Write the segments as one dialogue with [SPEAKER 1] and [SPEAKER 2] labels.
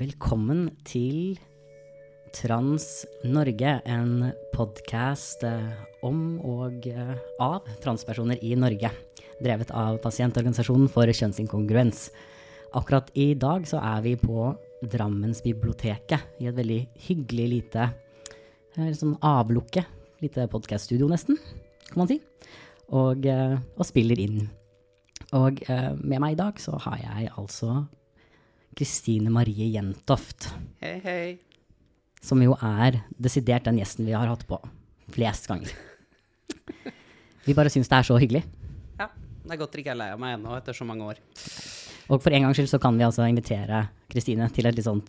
[SPEAKER 1] Velkommen til Trans Norge, en podkast om og eh, av transpersoner i Norge. Drevet av Pasientorganisasjonen for kjønnsinkongruens. Akkurat i dag så er vi på Drammensbiblioteket i et veldig hyggelig lite eh, sånn avlukke. Lite podkaststudio, nesten, kan man si. Og, eh, og spiller inn. Og eh, med meg i dag så har jeg altså Kristine Marie Jentoft.
[SPEAKER 2] Hei, hei.
[SPEAKER 1] Som jo er desidert den gjesten vi har hatt på flest ganger. Vi bare syns det er så hyggelig.
[SPEAKER 2] Ja, det er godt dere ikke er lei av meg ennå etter så mange år.
[SPEAKER 1] Og for en gangs skyld så kan vi altså invitere Kristine til et litt sånn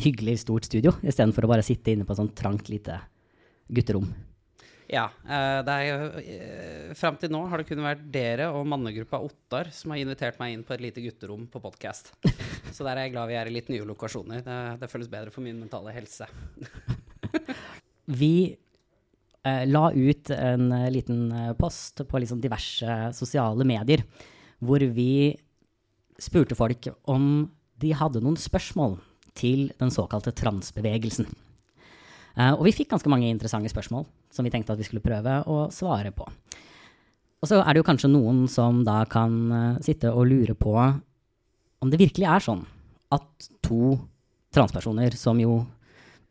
[SPEAKER 1] hyggelig, stort studio, istedenfor å bare sitte inne på et sånt trangt, lite gutterom.
[SPEAKER 2] Ja, eh, det er eh, Fram til nå har det kun vært dere og mannegruppa Ottar som har invitert meg inn på et lite gutterom på podkast. Så der er jeg glad vi er i litt nye lokasjoner. Det, det føles bedre for min mentale helse.
[SPEAKER 1] Vi eh, la ut en eh, liten post på liksom diverse sosiale medier hvor vi spurte folk om de hadde noen spørsmål til den såkalte transbevegelsen. Eh, og vi fikk ganske mange interessante spørsmål som vi tenkte at vi skulle prøve å svare på. Og så er det jo kanskje noen som da kan eh, sitte og lure på om det virkelig er sånn at to transpersoner som jo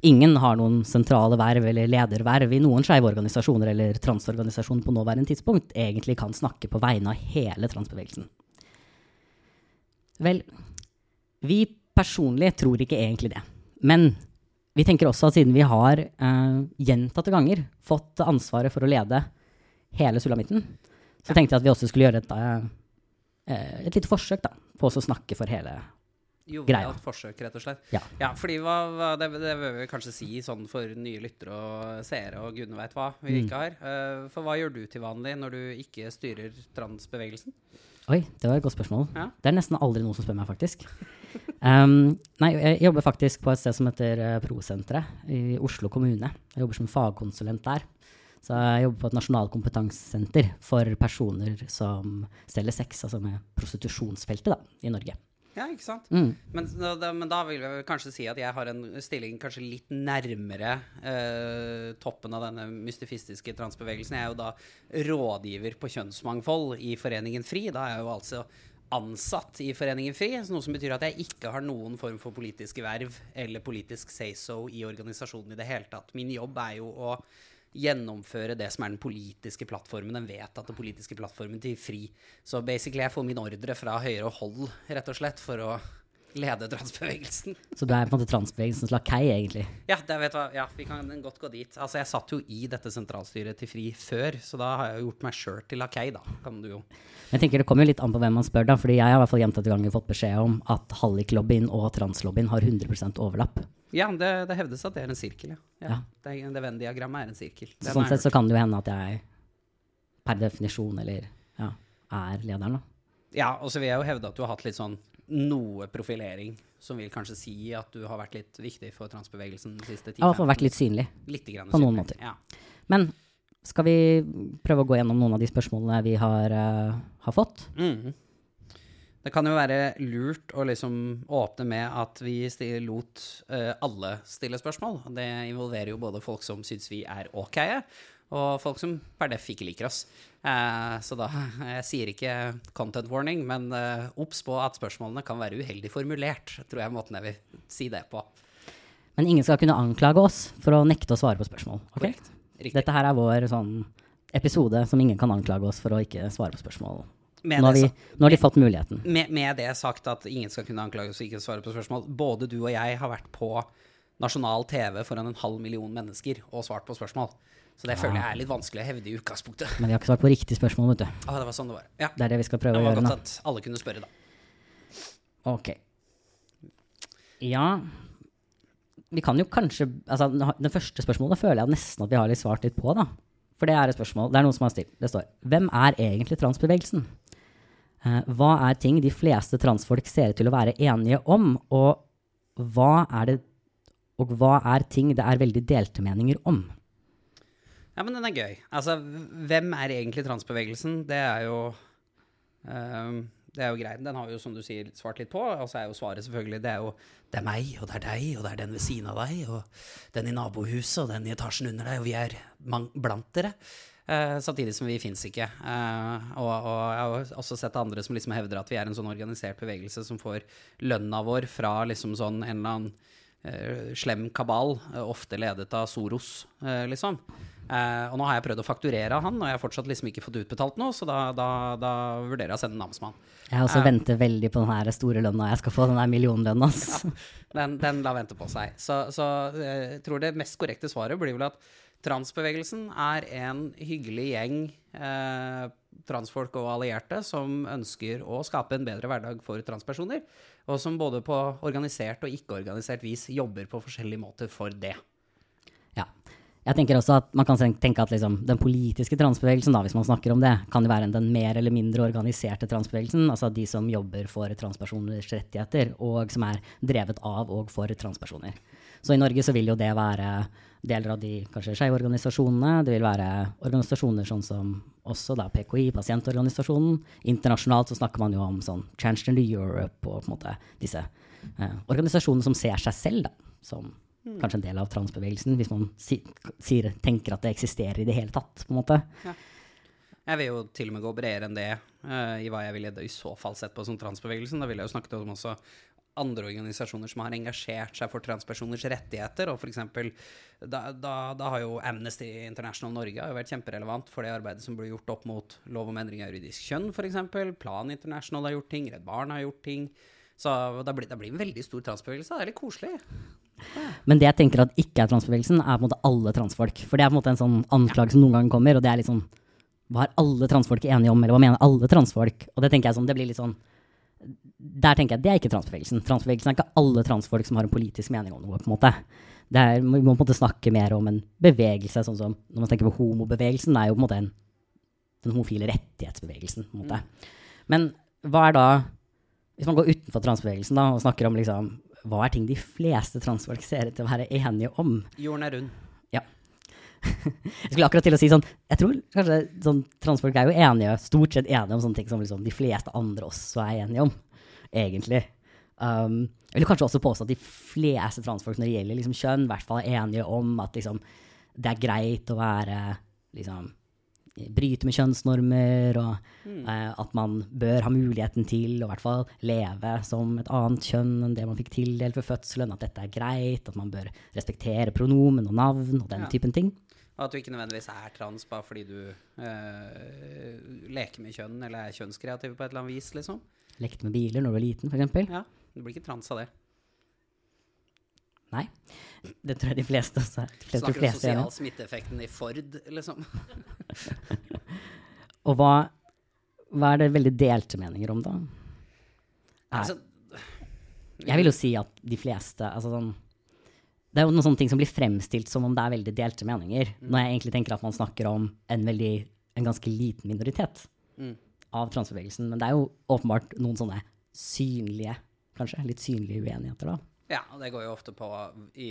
[SPEAKER 1] ingen har noen sentrale verv eller lederverv i noen skeive organisasjoner eller transorganisasjoner på nåværende tidspunkt, egentlig kan snakke på vegne av hele transbevegelsen. Vel, vi personlig tror ikke egentlig det. Men vi tenker også at siden vi har eh, gjentatte ganger fått ansvaret for å lede hele sulamitten, så tenkte jeg at vi også skulle gjøre et, eh, et lite forsøk da, på oss å snakke for hele Greia.
[SPEAKER 2] Et forsøk, rett og slett.
[SPEAKER 1] Ja.
[SPEAKER 2] fordi hva, hva, det, det bør vi kanskje si sånn for nye lyttere og seere og gudene veit hva vi
[SPEAKER 1] Mm.
[SPEAKER 2] ikke har. Uh, for hva gjør du til vanlig når du ikke styrer transbevegelsen?
[SPEAKER 1] Oi, det var et godt spørsmål.
[SPEAKER 2] Ja.
[SPEAKER 1] Det er nesten aldri noen som spør meg, faktisk. Um, nei, jeg jobber faktisk på et sted som heter uh, Prosenteret i Oslo kommune. Jeg jobber som fagkonsulent der. Så jeg jobber på et nasjonalt kompetansesenter for personer som selger sex, altså med prostitusjonsfeltet da, i Norge.
[SPEAKER 2] Ja, ikke sant?
[SPEAKER 1] Mm.
[SPEAKER 2] Men, da, men da vil jeg kanskje si at jeg har en stilling kanskje litt nærmere eh, toppen av denne mystifistiske transbevegelsen. Jeg er jo da rådgiver på kjønnsmangfold i Foreningen FRI. Da er jeg jo altså ansatt i Foreningen FRI, noe som betyr at jeg ikke har noen form for politiske verv eller politisk say-so i organisasjonen i det hele tatt. Min jobb er jo å gjennomføre det som er den politiske plattformen, den vedtatte politiske plattformen til FRI. Så basically jeg får min ordre fra høyere hold, rett og slett, for å lede transbevegelsen.
[SPEAKER 1] Så du er på en måte transbevegelsens lakei, egentlig.
[SPEAKER 2] Ja, det vet du. Ja, vi kan godt gå dit. Altså, jeg satt jo i dette sentralstyret til FRI før, så da har jeg jo gjort meg sjøl til lakei, da, kan du jo.
[SPEAKER 1] Jeg tenker Det kommer jo litt an på hvem man spør, da, fordi jeg har i hvert fall gjentatte ganger fått beskjed om at halliklobbyen og translobbyen har 100% overlapp.
[SPEAKER 2] Ja, det, det hevdes at det er en sirkel, ja. ja.
[SPEAKER 1] Ja.
[SPEAKER 2] Det, det Venn-diagrammet er en sirkel. Den
[SPEAKER 1] sånn sett så kan det jo hende at jeg per definisjon eller ja, er lederen, da.
[SPEAKER 2] Ja, og så vil jeg jo hevde at du har hatt litt sånn noe profilering, som vil kanskje si at du har vært litt viktig for transbevegelsen de siste
[SPEAKER 1] Jeg har i hvert fall vært litt synlig.
[SPEAKER 2] Litt grann
[SPEAKER 1] på noen måter.
[SPEAKER 2] Ja.
[SPEAKER 1] Men skal vi prøve å gå gjennom noen av de spørsmålene vi har, uh, har fått?
[SPEAKER 2] Mm. Det kan jo være lurt å liksom åpne med at vi sti- lot uh, alle stille spørsmål. Det involverer jo både folk som syns vi er ok, og folk som per def ikke liker oss. Eh, så da Jeg sier ikke content warning, men eh, obs på at spørsmålene kan være uheldig formulert, tror jeg er måten jeg vil si det på.
[SPEAKER 1] Men ingen skal kunne anklage oss for å nekte å svare på spørsmål. ok?
[SPEAKER 2] Korrekt. Riktig.
[SPEAKER 1] Dette her er vår sånn episode som ingen kan anklage oss for å ikke svare på spørsmål.
[SPEAKER 2] Med
[SPEAKER 1] Nå har, vi, nå har de fått muligheten.
[SPEAKER 2] med, med det sagt at ingen skal kunne anklage oss for ikke å svare på spørsmål. Både du og jeg har vært på nasjonal TV foran en halv million mennesker og svart på spørsmål. Så det føler jeg er litt vanskelig å hevde i utgangspunktet.
[SPEAKER 1] Men vi har ikke svart på riktig spørsmål, vet du.
[SPEAKER 2] Ah, det var sånn det var. Ja,
[SPEAKER 1] Det er det vi skal prøve
[SPEAKER 2] det
[SPEAKER 1] å
[SPEAKER 2] var
[SPEAKER 1] gjøre
[SPEAKER 2] godt
[SPEAKER 1] nå.
[SPEAKER 2] at alle kunne spørre, da.
[SPEAKER 1] Ok. Ja Vi kan jo kanskje Altså, den første spørsmålet føler jeg nesten at vi har litt svart litt på, da. For det er et spørsmål. Det er noen som har stilt. Det står Hvem er egentlig transbevegelsen? Eh, hva er ting de fleste transfolk ser ut til å være enige om, og hva er det og hva er ting det er veldig delte meninger om?
[SPEAKER 2] Ja, men den er gøy. Altså, hvem er egentlig transbevegelsen? Det er jo um, Det er jo greit. Den har jo, som du sier, svart litt på. Og så er jo svaret selvfølgelig Det er jo Det er meg, og det er deg, og det er den ved siden av deg, og den i nabohuset, og den i etasjen under deg, og vi er blant dere. Uh, samtidig som vi fins ikke. Uh, og, og, jeg har også sett andre som liksom hevder at vi er en sånn organisert bevegelse som får lønna vår fra liksom sånn en eller annen slem kabal, ofte ledet av Soros, liksom. Uh, og nå har jeg prøvd å fakturere han, og jeg har fortsatt liksom ikke fått utbetalt noe, så da, da, da vurderer jeg å sende en namsmann.
[SPEAKER 1] Jeg også uh, venter veldig på den her store lønna jeg skal få, den der millionlønna.
[SPEAKER 2] Ja, den, den lar vente på seg. Så, så jeg tror det mest korrekte svaret blir vel at transbevegelsen er en hyggelig gjeng eh, transfolk og allierte som ønsker å skape en bedre hverdag for transpersoner, og som både på organisert og ikke-organisert vis jobber på forskjellige måter for det. Ja.
[SPEAKER 1] Jeg tenker også at Man kan tenke at liksom, den politiske transbevegelsen, da, hvis man snakker om det, kan jo være den mer eller mindre organiserte transbevegelsen. Altså de som jobber for transpersoners rettigheter, og som er drevet av og for transpersoner. Så i Norge så vil jo det være deler av de kanskje skeive organisasjonene. Det vil være organisasjoner sånn som også da PKI, pasientorganisasjonen. Internasjonalt så snakker man jo om sånn Transgender Europe og på en måte disse eh, organisasjonene som ser seg selv da, som Mm. Kanskje en del av transbevegelsen, hvis man si, sier, tenker at det eksisterer i det hele tatt. på en måte. Ja.
[SPEAKER 2] Jeg vil jo til og med gå bredere enn det uh, i hva jeg ville i så fall sett på som transbevegelsen. Da ville jeg jo snakket om også andre organisasjoner som har engasjert seg for transpersoners rettigheter. og for eksempel, da, da, da, har jo Amnesty International Norge vært kjemperelevant for det arbeidet som ble gjort opp mot lov om endring av juridisk kjønn, f.eks. Plan International har gjort ting, Redd Barn har gjort ting. Så det blir, det blir en veldig stor transbevegelse. Det er litt koselig.
[SPEAKER 1] Men det jeg tenker at ikke er transbevegelsen, er på en måte alle transfolk. For det er på en måte en sånn anklage som noen ganger kommer, og det er litt sånn Hva er alle transfolk enige om, eller hva mener alle transfolk? Og det tenker jeg sånn, det blir litt sånn Der tenker jeg det er ikke transbevegelsen. Transbevegelsen er ikke alle transfolk som har en politisk mening om noe, på en måte. Det er, vi må på en måte snakke mer om en bevegelse, sånn som når man tenker på homobevegelsen, er jo på en måte en, den homofile rettighetsbevegelsen, på en måte. Men hva er da Hvis man går utenfor transbevegelsen da, og snakker om liksom hva er ting de fleste transfolk ser ut til å være enige om?
[SPEAKER 2] Jorden er rund.
[SPEAKER 1] Ja. jeg skulle akkurat til å si sånn Jeg tror kanskje sånn, transfolk er jo enige, stort sett enige om sånne ting som liksom, de fleste andre også er enige om, egentlig. Um, jeg vil kanskje også påstå at de fleste transfolk når det gjelder liksom, kjønn, i hvert fall er enige om at liksom, det er greit å være liksom, bryte med kjønnsnormer, og mm. uh, at man bør ha muligheten til å hvert fall leve som et annet kjønn enn det man fikk tildelt ved fødselen, at dette er greit, at man bør respektere pronomen og navn og den ja. typen ting.
[SPEAKER 2] Og at du ikke nødvendigvis er trans bare fordi du uh, leker med kjønn eller er kjønnskreativ på et eller annet vis, liksom.
[SPEAKER 1] Lekte med biler når du var liten, f.eks.
[SPEAKER 2] Ja, du blir ikke trans av det.
[SPEAKER 1] Nei. Det tror jeg de fleste også er.
[SPEAKER 2] De Snakker om sosial smitteeffekten i Ford, liksom.
[SPEAKER 1] og hva, hva, er det veldig delte meninger om, da? Altså, jeg vil jo si at de fleste altså sånn, Det er jo noen sånne ting som blir fremstilt som om det er veldig delte meninger, mm. når jeg egentlig tenker at man snakker om en, veldig, en ganske liten minoritet mm. Av transbevegelsen. Men det er jo åpenbart noen sånne synlige, kanskje, litt synlige uenigheter, da.
[SPEAKER 2] Ja, og det går jo ofte på i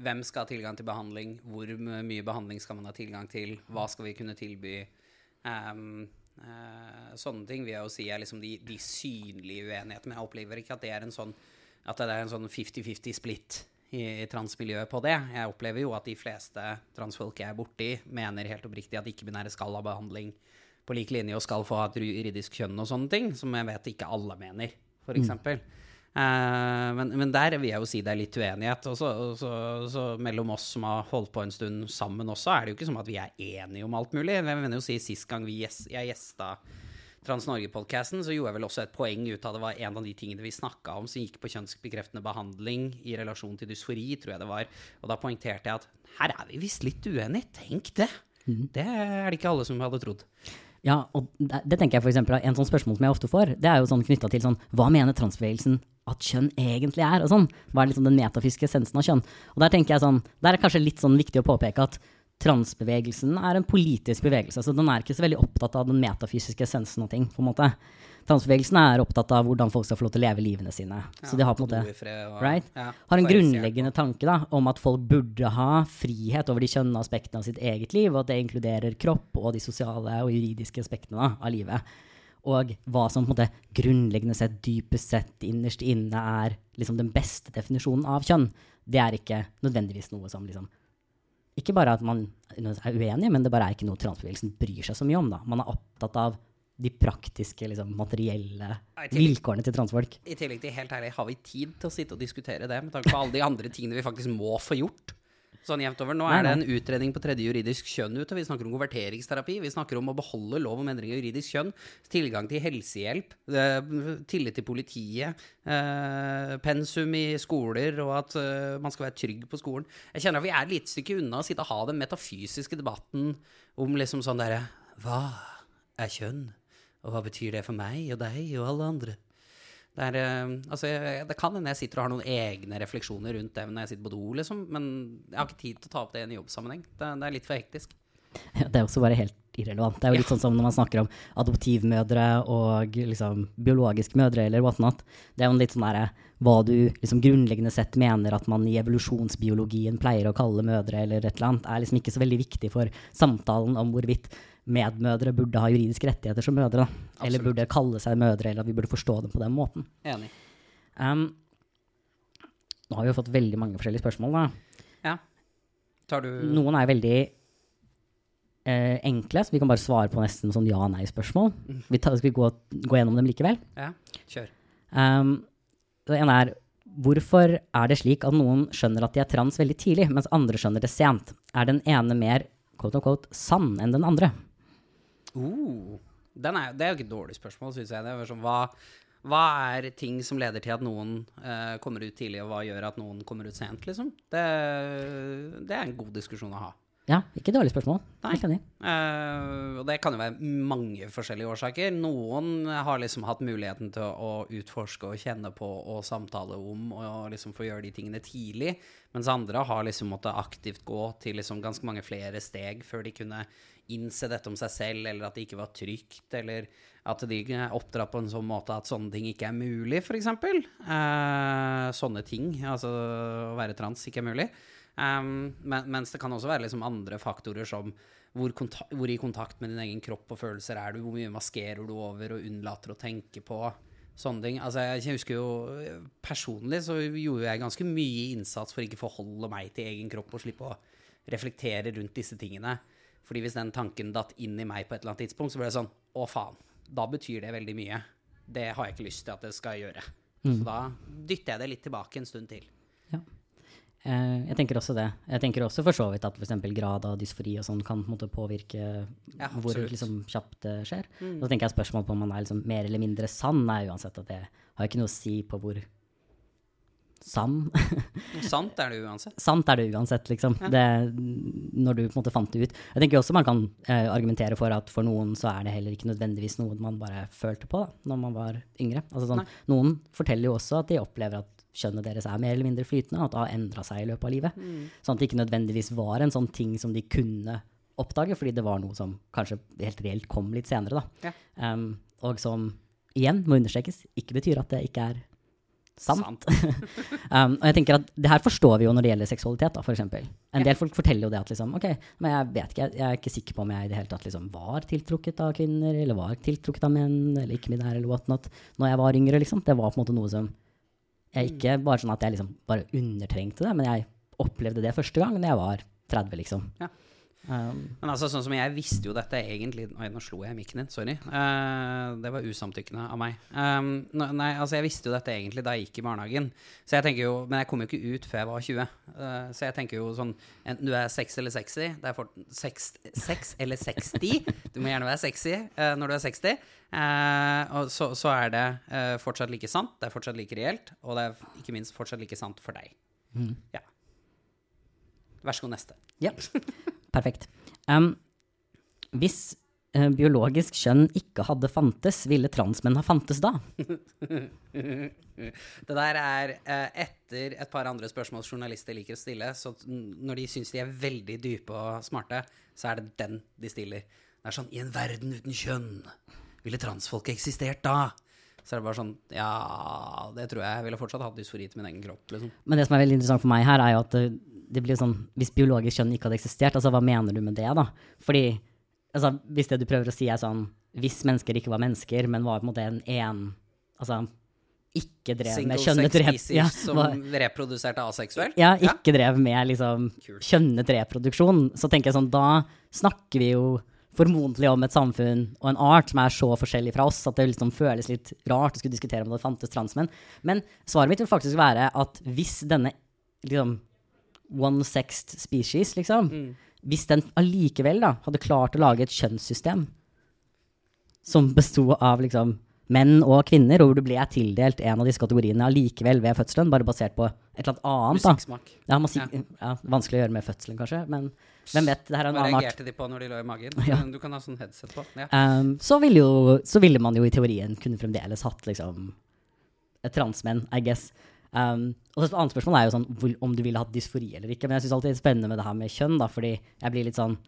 [SPEAKER 2] hvem skal ha tilgang til behandling, hvor mye behandling skal man ha tilgang til, hva skal vi kunne tilby? Um, uh, sånne ting vil jeg jo si er liksom de, de synlige uenighetene. Men jeg opplever ikke at det er en sånn at det er en sånn 50-50 split i, i transmiljøet på det. Jeg opplever jo at de fleste transfolk jeg er borti, mener helt oppriktig at ikke-binære skal ha behandling på lik linje og skal få ha et juridisk kjønn og sånne ting, som jeg vet ikke alle mener, f.eks. Mm. Uh, men, men, der vil jeg jo si det er litt uenighet. Og så, så, så, mellom oss som har holdt på en stund sammen også, er det jo ikke som at vi er enige om alt mulig. Jeg mener jo si Sist gang vi gjes, jeg gjesta Trans-Norge-podkasten, så gjorde jeg vel også et poeng ut av det var en av de tingene vi snakka om som gikk på kjønnsbekreftende behandling i relasjon til dysfori, tror jeg det var. Og da poengterte jeg at her er vi visst litt uenige. Tenk det! Mm. Det er det ikke alle som hadde trodd.
[SPEAKER 1] Ja, og det, tenker jeg for eksempel, En sånn spørsmål som jeg ofte får, det er jo sånn knytta til sånn Hva mener transbevegelsen at kjønn egentlig er? og sånn. Hva er liksom den metafysiske essensen av kjønn? Og Der tenker jeg sånn, der er det kanskje litt sånn viktig å påpeke at transbevegelsen er en politisk bevegelse. Så den er ikke så veldig opptatt av den metafysiske essensen av ting. på en måte. Transbevegelsen er opptatt av hvordan folk skal få lov til å leve livene sine. så de har på en måte
[SPEAKER 2] og-
[SPEAKER 1] right?
[SPEAKER 2] ja,
[SPEAKER 1] har en grunnleggende tanke da, om at folk burde ha frihet over de kjønne aspektene av sitt eget liv, og at det inkluderer kropp og de sosiale og juridiske aspektene da, av livet. Og hva som på en måte grunnleggende sett, dypest sett, innerst inne er liksom den beste definisjonen av kjønn, det er ikke nødvendigvis noe som liksom Ikke bare at man er uenig, men det bare er ikke noe transbevegelsen bryr seg så mye om. da. Man er opptatt av de praktiske, liksom, materielle
[SPEAKER 2] tillegg,
[SPEAKER 1] vilkårene til transfolk.
[SPEAKER 2] I tillegg til helt ærlig, har vi tid til å sitte og diskutere det med tanke på alle de andre tingene vi faktisk må få gjort? Sånn jevnt over. Nå er det en utredning på tredje juridisk kjønn ute. Vi snakker om konverteringsterapi. Vi snakker om å beholde lov om endring av juridisk kjønn. Tilgang til helsehjelp. eh, Tillit til politiet. eh, Pensum i skoler, og at eh, man skal være trygg på skolen. Jeg kjenner at vi er et lite stykke unna å sitte og ha den metafysiske debatten om liksom sånn derre Hva er kjønn? Og hva betyr det for meg og deg og alle andre? Det, er, eh, altså, det kan hende jeg sitter og har noen egne refleksjoner rundt det når jeg sitter på do, liksom, men jeg har ikke tid til å ta opp det i en jobbsammenheng. Det, det er litt for hektisk.
[SPEAKER 1] Ja, det er også bare helt irrelevant. Det er jo litt sånn som når man snakker om adoptivmødre og liksom biologiske mødre eller whatnot. Det er jo litt sånn derre hva du liksom grunnleggende sett mener at man i evolusjonsbiologien pleier å kalle mødre eller et eller annet, er liksom ikke så veldig viktig for samtalen om hvorvidt medmødre burde ha juridiske rettigheter som mødre. Da. Eller
[SPEAKER 2] Absolutt.
[SPEAKER 1] burde kalle seg mødre, eller at vi burde forstå dem på den måten.
[SPEAKER 2] Enig.
[SPEAKER 1] Um, nå har vi jo fått veldig mange forskjellige spørsmål, da.
[SPEAKER 2] Ja. Tar du
[SPEAKER 1] Noen er veldig eh, enkle, så vi kan bare svare på nesten sånn ja-nei-spørsmål. Vi tar, skal vi gå, gå gjennom dem likevel?
[SPEAKER 2] Ja, kjør.
[SPEAKER 1] Um, det ene er hvorfor er det slik at noen skjønner at de er trans veldig tidlig, mens andre skjønner det sent? Er den ene mer quote unquote, sann enn den andre?
[SPEAKER 2] Uh, den er, det er jo ikke et dårlig spørsmål, syns jeg. Det er sånn, hva, hva er ting som leder til at noen uh, kommer ut tidlig, og hva gjør at noen kommer ut sent, liksom? Det, det er en god diskusjon å ha.
[SPEAKER 1] Ja, ikke dårlig spørsmål.
[SPEAKER 2] Nei. Uh. Og det kan jo være mange forskjellige årsaker. Noen har liksom hatt muligheten til å, å utforske og kjenne på og samtale om og liksom få gjøre de tingene tidlig, mens andre har liksom måttet aktivt gå til liksom ganske mange flere steg før de kunne innse dette om seg selv, eller at det ikke var trygt, eller at de oppdratt på en sånn måte at sånne ting ikke er mulig, f.eks. Eh, sånne ting, altså å være trans ikke er mulig. Um, men, mens det kan også være liksom andre faktorer som hvor, kontakt, hvor i kontakt med din egen kropp og følelser er du, hvor mye maskerer du over og unnlater å tenke på sånne ting. Altså, jeg husker jo Personlig så gjorde jeg ganske mye innsats for ikke forholde meg til egen kropp og slippe å reflektere rundt disse tingene. Fordi hvis den tanken datt inn i meg på et eller annet tidspunkt, så ble det sånn Å, faen. Da betyr det veldig mye. Det har jeg ikke lyst til at det skal gjøre. Så da dytter jeg det litt tilbake en stund til.
[SPEAKER 1] Ja. Eh, jeg tenker også det. Jeg tenker også for så vidt at f.eks. grad av dysfori og sånn kan på påvirke
[SPEAKER 2] Ja,
[SPEAKER 1] hvor liksom, kjapt det skjer. Så tenker jeg spørsmålet på om man er liksom mer eller mindre sann, er uansett at det har ikke noe å si på hvor sann
[SPEAKER 2] sant er det uansett.
[SPEAKER 1] Sant er det uansett, liksom. Det, når du på en måte fant det ut. Jeg tenker også man kan eh, argumentere for at for noen så er det heller ikke nødvendigvis noe man bare følte på da når man var yngre. Altså sånn, noen forteller jo også at de opplever at kjønnet deres er mer eller mindre flytende, og at det har endra seg i løpet av livet. Sånn at det ikke nødvendigvis var en sånn ting som de kunne oppdage, fordi det var noe som kanskje helt reelt kom litt senere. Da.
[SPEAKER 2] Ja.
[SPEAKER 1] Um, og som igjen må understrekes, ikke betyr at det ikke er sant. um, og jeg tenker at det her forstår vi jo når det gjelder seksualitet, da, eksempel. En
[SPEAKER 2] Ja.
[SPEAKER 1] del folk forteller jo det at liksom, ok, men jeg vet ikke, jeg, er ikke sikker på om jeg i det hele tatt liksom var tiltrukket av kvinner, eller var tiltrukket av menn, eller ikke binær, eller whatnot, når jeg var yngre, liksom. Det var på en måte noe som jeg ikke bare sånn at jeg liksom bare undertrengte det, men jeg opplevde det første gang da jeg var 30, liksom.
[SPEAKER 2] Ja.
[SPEAKER 1] Um,
[SPEAKER 2] Men altså, sånn som jeg visste jo dette egentlig Oi, nå slo jeg mikken din. Sorry. Uh, det var usamtykkende av meg. Um, nei, altså, jeg visste jo dette egentlig da jeg gikk i barnehagen. Så jeg tenker jo Men jeg kom jo ikke ut før jeg var 20. Uh, så jeg tenker jo sånn Enten du er 6 eller 60 Det er for 6, 6 eller 60. Du må gjerne være sexy eh, når du er 60. Eh, og så, så er det eh, fortsatt like sant, det er fortsatt like reelt, og det er ikke minst fortsatt like sant for deg. Ja. Vær så god, neste.
[SPEAKER 1] Ja, perfekt. Um, hvis uh, biologisk kjønn ikke hadde fantes, ville transmenn ha fantes da?
[SPEAKER 2] Det der er uh, etter et par andre spørsmål journalister liker å stille. Så når de syns de er veldig dype og smarte, så er det den de stiller. Det er sånn I en verden uten kjønn, ville transfolk eksistert da? Så er det bare sånn Ja, det tror jeg. Jeg ville fortsatt hatt dysfori til min egen kropp, liksom.
[SPEAKER 1] Men det som er veldig interessant for meg her, er jo at det, blir jo sånn Hvis biologisk kjønn ikke hadde eksistert, altså hva mener du med det, da? Fordi altså, hvis det du prøver å si er sånn Hvis mennesker ikke var mennesker, men var på en måte en én Altså ikke drev med
[SPEAKER 2] Single
[SPEAKER 1] kjønnet
[SPEAKER 2] sex
[SPEAKER 1] rep... Ja,
[SPEAKER 2] som
[SPEAKER 1] var-
[SPEAKER 2] reproduserte aseksuelt?
[SPEAKER 1] ja, ikke drev med liksom kjønnet reproduksjon, så tenker jeg sånn Da snakker vi jo formodentlig om et samfunn og en art som er så forskjellig fra oss at det liksom føles litt rart å skulle diskutere om det fantes transmenn. Men svaret mitt vil faktisk være at hvis denne liksom one sexed species, liksom, hvis den allikevel da hadde klart å lage et kjønnssystem som besto av liksom menn og kvinner, og hvor du ble tildelt en av disse kategoriene allikevel ved fødselen, bare basert på et eller annet annet.
[SPEAKER 2] Musikksmak.
[SPEAKER 1] Ja, musik ja. Vanskelig å gjøre med fødselen, kanskje, men hvem vet? Det her er en
[SPEAKER 2] Hva
[SPEAKER 1] annen art.
[SPEAKER 2] reagerte de på når de lå i magen?
[SPEAKER 1] Ja.
[SPEAKER 2] Du kan ha sånn headset på. Ja.
[SPEAKER 1] Um, så, ville jo, så ville man jo i teorien kunne fremdeles hatt liksom transmenn, I guess. Um, og så et annet spørsmål er jo sånn hvor- om du ville hatt dysfori eller ikke. Men jeg syns alltid det er spennende med det her med kjønn, da, fordi jeg blir litt sånn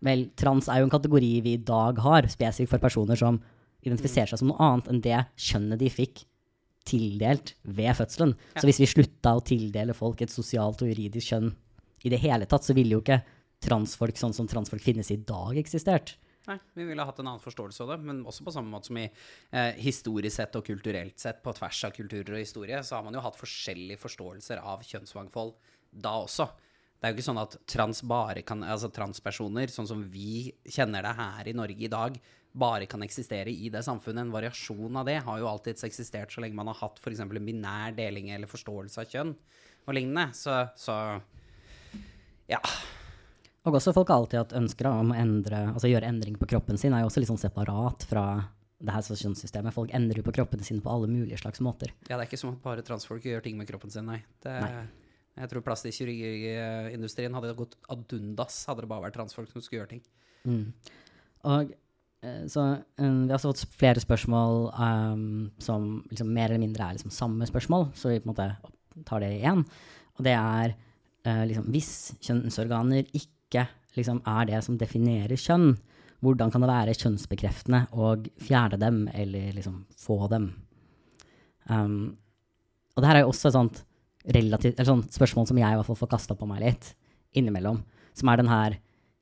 [SPEAKER 1] Vel, trans er jo en kategori vi i dag har, spesifikt for personer som identifiserer seg som noe annet enn det kjønnet de fikk tildelt ved fødselen.
[SPEAKER 2] Ja.
[SPEAKER 1] Så hvis vi slutta å tildele folk et sosialt og juridisk kjønn i det hele tatt, så ville jo ikke transfolk sånn som transfolk finnes i dag, eksistert.
[SPEAKER 2] Nei, vi ville hatt en annen forståelse av det, men også på samme måte som i eh, historisk sett og kulturelt sett, på tvers av kulturer og historie, så har man jo hatt forskjellige forståelser av kjønnsmangfold da også. Det er jo ikke sånn at trans kan, altså transpersoner, sånn som vi kjenner det her i Norge i dag, bare kan eksistere i det samfunnet. En variasjon av det har jo alltids eksistert så lenge man har hatt f.eks. en binær deling eller forståelse av kjønn og lignende. Så, så ja.
[SPEAKER 1] Og også folk har alltid hatt ønsker om å endre, altså gjøre endring på kroppen sin, er jo også litt sånn separat fra det her kjønnssystemet. Folk endrer jo på kroppene sine på alle mulige slags måter.
[SPEAKER 2] Ja, det er ikke som at bare transfolk gjør ting med kroppen sin, nei. Det,
[SPEAKER 1] Nei.
[SPEAKER 2] Jeg tror plastikkirurgiindustrien hadde gått ad undas hadde det bare vært transfolk som skulle gjøre ting.
[SPEAKER 1] Mm. Og eh, så eh, vi har også fått flere spørsmål um, som liksom mer eller mindre er liksom samme spørsmål, så vi på en måte tar det igjen. Og det er uh, liksom hvis kjønnsorganer ikke liksom er det som definerer kjønn, hvordan kan det være kjønnsbekreftende å fjerne dem eller liksom få dem? Um, og det her er jo også et sånt relativt, eller sånt spørsmål som jeg i hvert fall får kasta på meg litt innimellom, som er den her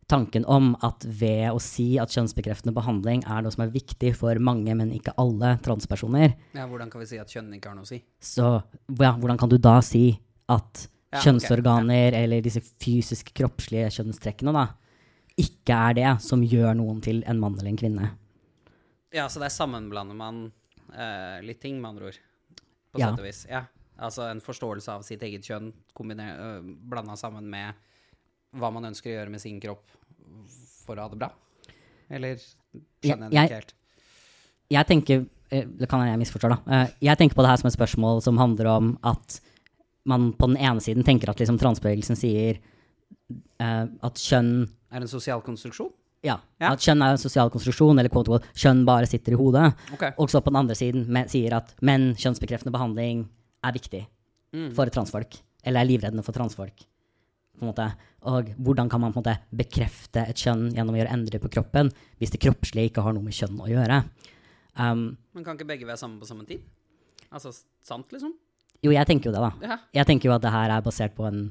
[SPEAKER 1] tanken om at ved å si at kjønnsbekreftende behandling er noe som er viktig for mange, men ikke alle transpersoner,
[SPEAKER 2] Ja, hvordan kan vi si at kjønn ikke har noe å si?
[SPEAKER 1] så ja, hvordan kan du da si at
[SPEAKER 2] Ja,
[SPEAKER 1] kjønnsorganer eller disse fysiske, kroppslige kjønnstrekkene da, ikke er det som gjør noen til en mann eller en kvinne?
[SPEAKER 2] Ja, så der sammenblander man uh, litt ting, med andre ord. På
[SPEAKER 1] Ja.
[SPEAKER 2] sett og vis. Ja. Altså en forståelse av sitt eget kjønn kombiner- øh, blanda sammen med hva man ønsker å gjøre med sin kropp for å ha det bra. Eller skjønner jeg det ikke helt?
[SPEAKER 1] jeg tenker eh, Det kan jeg misforstå, da. Eh, Jeg tenker på det her som et spørsmål som handler om at man på den ene siden tenker at liksom transbevegelsen sier uh, at kjønn
[SPEAKER 2] Er en sosial konstruksjon?
[SPEAKER 1] ja,
[SPEAKER 2] Ja.
[SPEAKER 1] at kjønn er en sosial konstruksjon, eller quote, quote, kjønn bare sitter i hodet.
[SPEAKER 2] Okay.
[SPEAKER 1] Og så på den andre siden me- sier at menn, kjønnsbekreftende behandling er viktig
[SPEAKER 2] Mm.
[SPEAKER 1] for transfolk. Eller er livreddende for transfolk. På en måte. Og hvordan kan man på en måte bekrefte et kjønn gjennom å gjøre endringer på kroppen hvis det kroppslige ikke har noe med kjønn å gjøre? Um,
[SPEAKER 2] Men kan ikke begge være sammen på samme tid? Altså sant, liksom?
[SPEAKER 1] Jo, jeg tenker jo det, da.
[SPEAKER 2] Ja.
[SPEAKER 1] Jeg tenker jo at det her er basert på en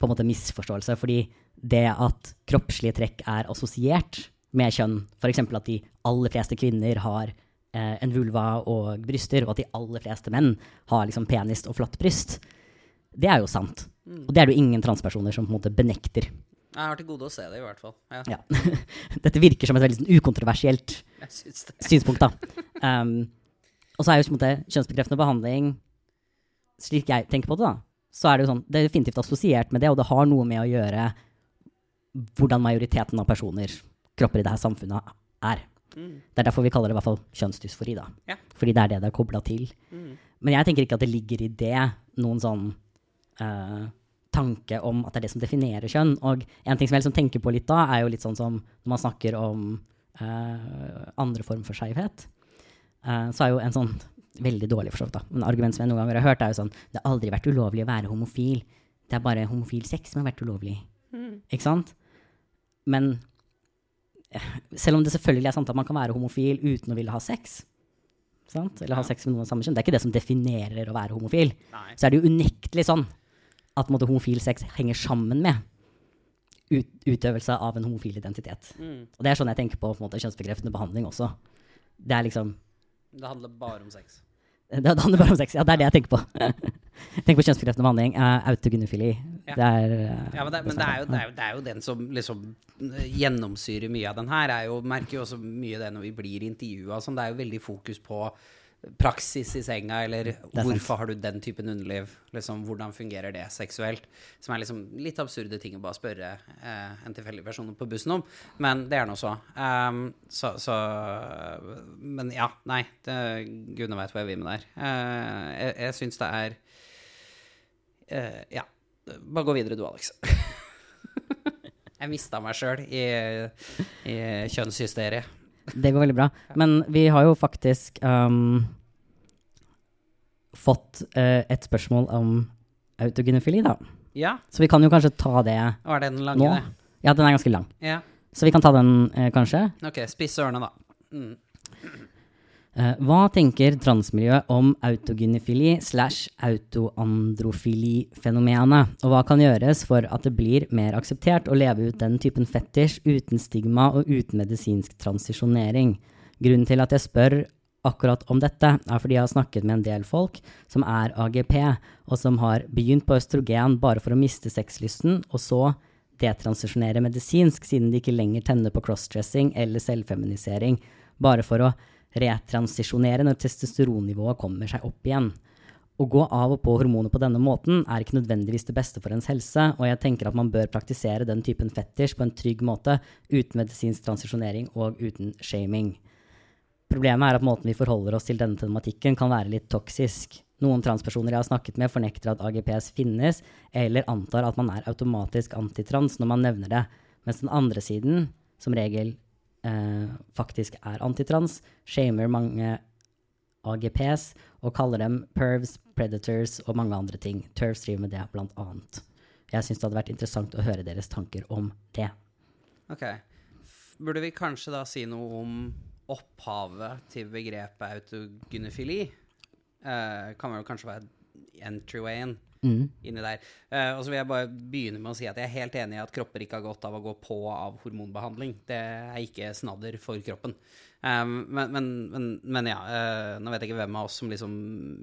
[SPEAKER 1] på en måte misforståelse. Fordi det at kroppslige trekk er assosiert med kjønn, f.eks. at de aller fleste kvinner har eh, en vulva og bryster, og at de aller fleste menn har liksom penis og flatt bryst, det er jo sant. Og det er det jo ingen transpersoner som på en måte benekter.
[SPEAKER 2] Jeg har til gode å se det, i hvert fall. Ja,
[SPEAKER 1] Ja. Dette virker som et veldig sånn ukontroversielt synspunkt, da. Um, og så er jo på en måte kjønnsbekreftende behandling, slik jeg tenker på det, da, så er det jo sånn, det er definitivt assosiert med det, og det har noe med å gjøre hvordan majoriteten av personer, kropper i det her samfunnet, er.
[SPEAKER 2] Mm.
[SPEAKER 1] Det er derfor vi kaller det i hvert fall kjønnsdysfori, da.
[SPEAKER 2] Ja.
[SPEAKER 1] Fordi det er det det er kobla til.
[SPEAKER 2] Mm.
[SPEAKER 1] Men jeg tenker ikke at det ligger i det noen sånn uh, tanke om at det er det som definerer kjønn. Og en ting som jeg liksom tenker på litt da, er jo litt sånn som når man snakker om uh, andre form for skeivhet, uh, så er jo en sånn veldig dårlig for så vidt, da. Men argument som jeg noen ganger har hørt, er jo sånn Det har aldri vært ulovlig å være homofil. Det er bare homofil sex som har vært ulovlig. Ikke sant? Men selv om det selvfølgelig er sant at man kan være homofil uten å ville ha sex, sant? eller ha sex med noen av samme kjønn, det er ikke det som definerer å være homofil.
[SPEAKER 2] Nei.
[SPEAKER 1] Så er det jo unektelig sånn at måtte, homofil sex henger sammen med ut, utøvelse av en homofil identitet.
[SPEAKER 2] Mm.
[SPEAKER 1] Og det er sånn jeg tenker på, på måte, kjønnsbekreftende behandling også. Det er liksom
[SPEAKER 2] Det handler bare om sex.
[SPEAKER 1] det, det handler bare om sex. Ja, det er det jeg tenker på. tenker på kjønnsbekreftende behandling. Uh, autogynefili.
[SPEAKER 2] Ja.
[SPEAKER 1] Det er uh,
[SPEAKER 2] Ja, men, det, men det, er jo, det, er jo, det er jo den som liksom eh, gjennomsyrer mye av den her. Jeg merker jo også mye det når vi blir intervjua. Sånn, det er jo veldig fokus på praksis i senga, eller hvorfor har du den typen underliv? Liksom, hvordan fungerer det seksuelt? Som er liksom litt absurde ting å bare spørre eh, en tilfeldig person på bussen om. Men det er nå så. Um, så. Så Men ja, nei. Det, Gudene veit hvor jeg vil med der. Uh, jeg jeg syns det er uh, Ja. Bare gå videre du, Alex. jeg mista meg sjøl i, i kjønnshysteriet.
[SPEAKER 1] Det går veldig bra. Men vi har jo faktisk um, fått uh, et spørsmål om autogynefili, da.
[SPEAKER 2] Ja,
[SPEAKER 1] Så vi kan jo kanskje ta det
[SPEAKER 2] var det den lange,
[SPEAKER 1] nå.
[SPEAKER 2] det?
[SPEAKER 1] Ja, den er ganske lang.
[SPEAKER 2] Ja.
[SPEAKER 1] Så vi kan ta den, uh, kanskje.
[SPEAKER 2] Ok, spiss ørene, da. Mm.
[SPEAKER 1] Eh, hva tenker transmiljøet om autogynefili slash autoandrofili-fenomenet? Og hva kan gjøres for at det blir mer akseptert å leve ut den typen fetisj uten stigma og uten medisinsk transisjonering? Grunnen til at jeg spør akkurat om dette, er fordi jeg har snakket med en del folk som er AGP, og som har begynt på østrogen bare for å miste sexlysten, og så detransisjonere medisinsk, siden de ikke lenger tenner på crossdressing eller selvfeminisering, bare for å retransisjonere når testosteronnivået kommer seg opp igjen. Å gå av og på hormoner på denne måten er ikke nødvendigvis det beste for ens helse, og jeg tenker at man bør praktisere den typen fetisj på en trygg måte, uten medisinsk transisjonering og uten shaming. Problemet er at måten vi forholder oss til denne tematikken kan være litt toksisk. Noen transpersoner jeg har snakket med, fornekter at AGPS finnes, eller antar at man er automatisk antitrans når man nevner det, mens den andre siden, som regel faktisk er antitrans, shamer mange AGPs og kaller dem pervs, predators og mange andre ting. Turfs driver med det, blant annet. Jeg syns det hadde vært interessant å høre deres tanker om det.
[SPEAKER 2] Ok. Burde vi kanskje da si noe om opphavet til begrepet autogynefili? Eh, kan vel kanskje være entrywayen
[SPEAKER 1] Mm.
[SPEAKER 2] inni der. Uh, og så vil jeg bare begynne med å si at jeg er helt enig i at kropper ikke har godt av å gå på av hormonbehandling. Det er ikke snadder for kroppen. Um, men, men, men, men ja, uh, nå vet jeg ikke hvem av oss som liksom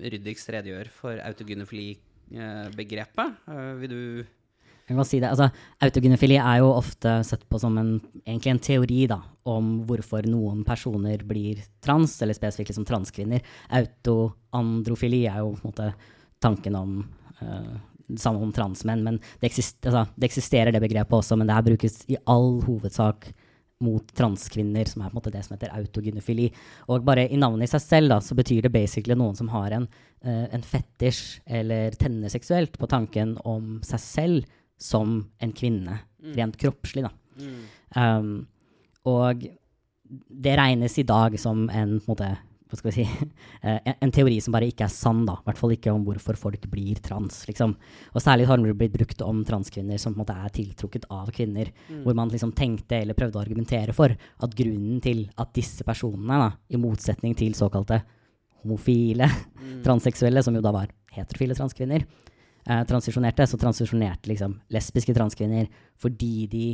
[SPEAKER 2] ryddigst redegjør for autogynefili-begrepet. Uh, vil du
[SPEAKER 1] Jeg si det, altså, Autogynefili er jo ofte sett på som en, egentlig en teori da, om hvorfor noen personer blir trans, eller spesifikt liksom transkvinner. Autoandrofili er jo på en måte tanken om eh, det samme om transmenn, men det, eksist, altså, det eksisterer det begrepet også, men det her brukes i all hovedsak mot transkvinner, som er på en måte det som heter autogynefili. Og bare i navnet i seg selv da, så betyr det basically noen som har en, uh, en fetisj eller tenner seksuelt på tanken om seg selv som en kvinne, rent kroppslig. Da. Um, og det regnes i dag som en, på en måte, hva skal vi si, eh, en, teori som bare ikke er sann, da. I hvert fall ikke om hvorfor folk blir trans, liksom. Og særlig har det blitt brukt om transkvinner som på en måte er tiltrukket av kvinner. Hvor man liksom tenkte eller prøvde å argumentere for at grunnen til at disse personene, da, i motsetning til såkalte homofile transseksuelle, som jo da var heterofile transkvinner, eh, transisjonerte, så transisjonerte liksom lesbiske transkvinner fordi de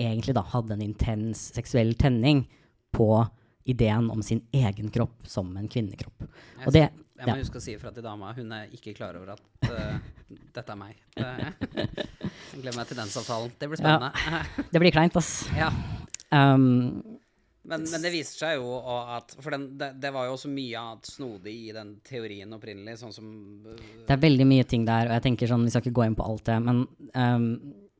[SPEAKER 1] egentlig da hadde en intens seksuell tenning på ideen om sin egen kropp som en kvinnekropp. Og det,
[SPEAKER 2] Jeg må
[SPEAKER 1] ja.
[SPEAKER 2] huske å si ifra til dama. Hun er ikke klar over at uh, dette er meg. Jeg gleder meg til den samtalen. Det blir spennende.
[SPEAKER 1] det blir kleint, ass.
[SPEAKER 2] Ja.
[SPEAKER 1] Um,
[SPEAKER 2] Men, men det viser seg jo at For den, det, det var jo også mye annet snodig i den teorien opprinnelig, sånn som uh,
[SPEAKER 1] det er veldig mye ting der, og jeg tenker sånn, vi skal ikke gå inn på alt det, men um,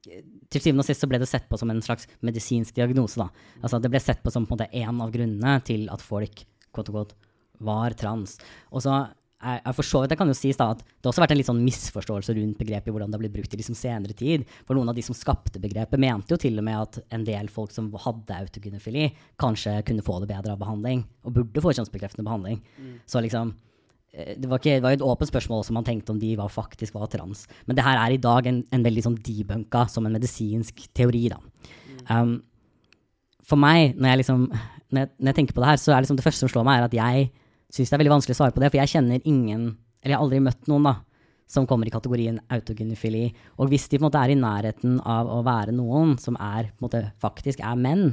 [SPEAKER 1] til syvende og sist så ble det sett på som en slags medisinsk diagnose. da. Altså Det ble sett på som på en måte en av grunnene til at folk quote, quote, var trans. Og så er, er for så vidt, Det kan jo sies da at det har også vært en litt sånn misforståelse rundt begrepet hvordan det har blitt brukt i liksom senere tid. For noen av de som skapte begrepet, mente jo til og med at en del folk som hadde autogynefili, kanskje kunne få det bedre av behandling, og burde få kjønnsbekreftende behandling. Så liksom det var, ikke, det var et åpent spørsmål også man tenkte om de var faktisk var trans. Men det her er i dag en, en veldig sånn debunka som en medisinsk teori, da. Um, for meg, når jeg, liksom, når, jeg, når jeg tenker på det her, så er liksom det første som slår meg, er at jeg syns det er veldig vanskelig å svare på det, for jeg kjenner ingen, eller jeg har aldri møtt noen, da, som kommer i kategorien autogynefili. Og hvis de på en måte er i nærheten av å være noen som er, på en måte, faktisk er menn,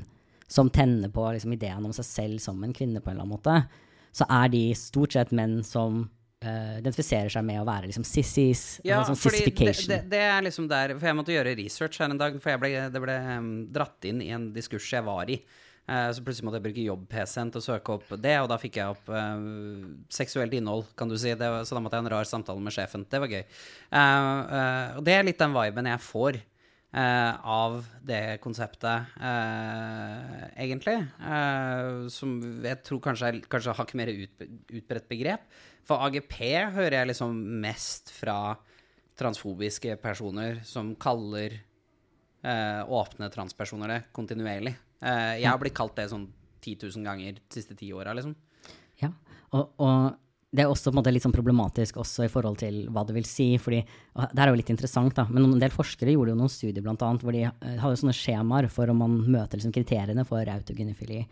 [SPEAKER 1] som tenner på liksom, ideen om seg selv som en kvinne på en eller annen måte, så er de stort sett menn som uh, identifiserer seg med å være liksom sissies.
[SPEAKER 2] Ja,
[SPEAKER 1] sånn
[SPEAKER 2] fordi det, det, det er liksom der For jeg måtte gjøre research her en dag, for ble, det ble um, dratt inn i en diskurs jeg var i. Eh, så plutselig måtte jeg bruke jobb-PC-en til å søke opp det, og da fikk jeg opp uh, seksuelt innhold, kan du si. Det var, så da måtte jeg ha en rar samtale med sjefen. Det var gøy. Og det er litt den viben jeg får av det konseptet, eh, egentlig. Eh, som jeg tror kanskje er kanskje hakket mer utbredt begrep. For AGP hører jeg liksom mest fra transfobiske personer som kaller eh, åpne transpersoner det kontinuerlig. Eh, jeg har blitt kalt det sånn 10 000 ganger de siste ti åra, liksom.
[SPEAKER 1] Ja, og, og det er også måte litt sånn problematisk også i forhold til hva det vil si. fordi, og Det er jo litt interessant, da, men en del forskere gjorde jo noen studier blant annet, hvor de hadde jo sånne skjemaer for om man møter liksom, kriteriene for autogynefili.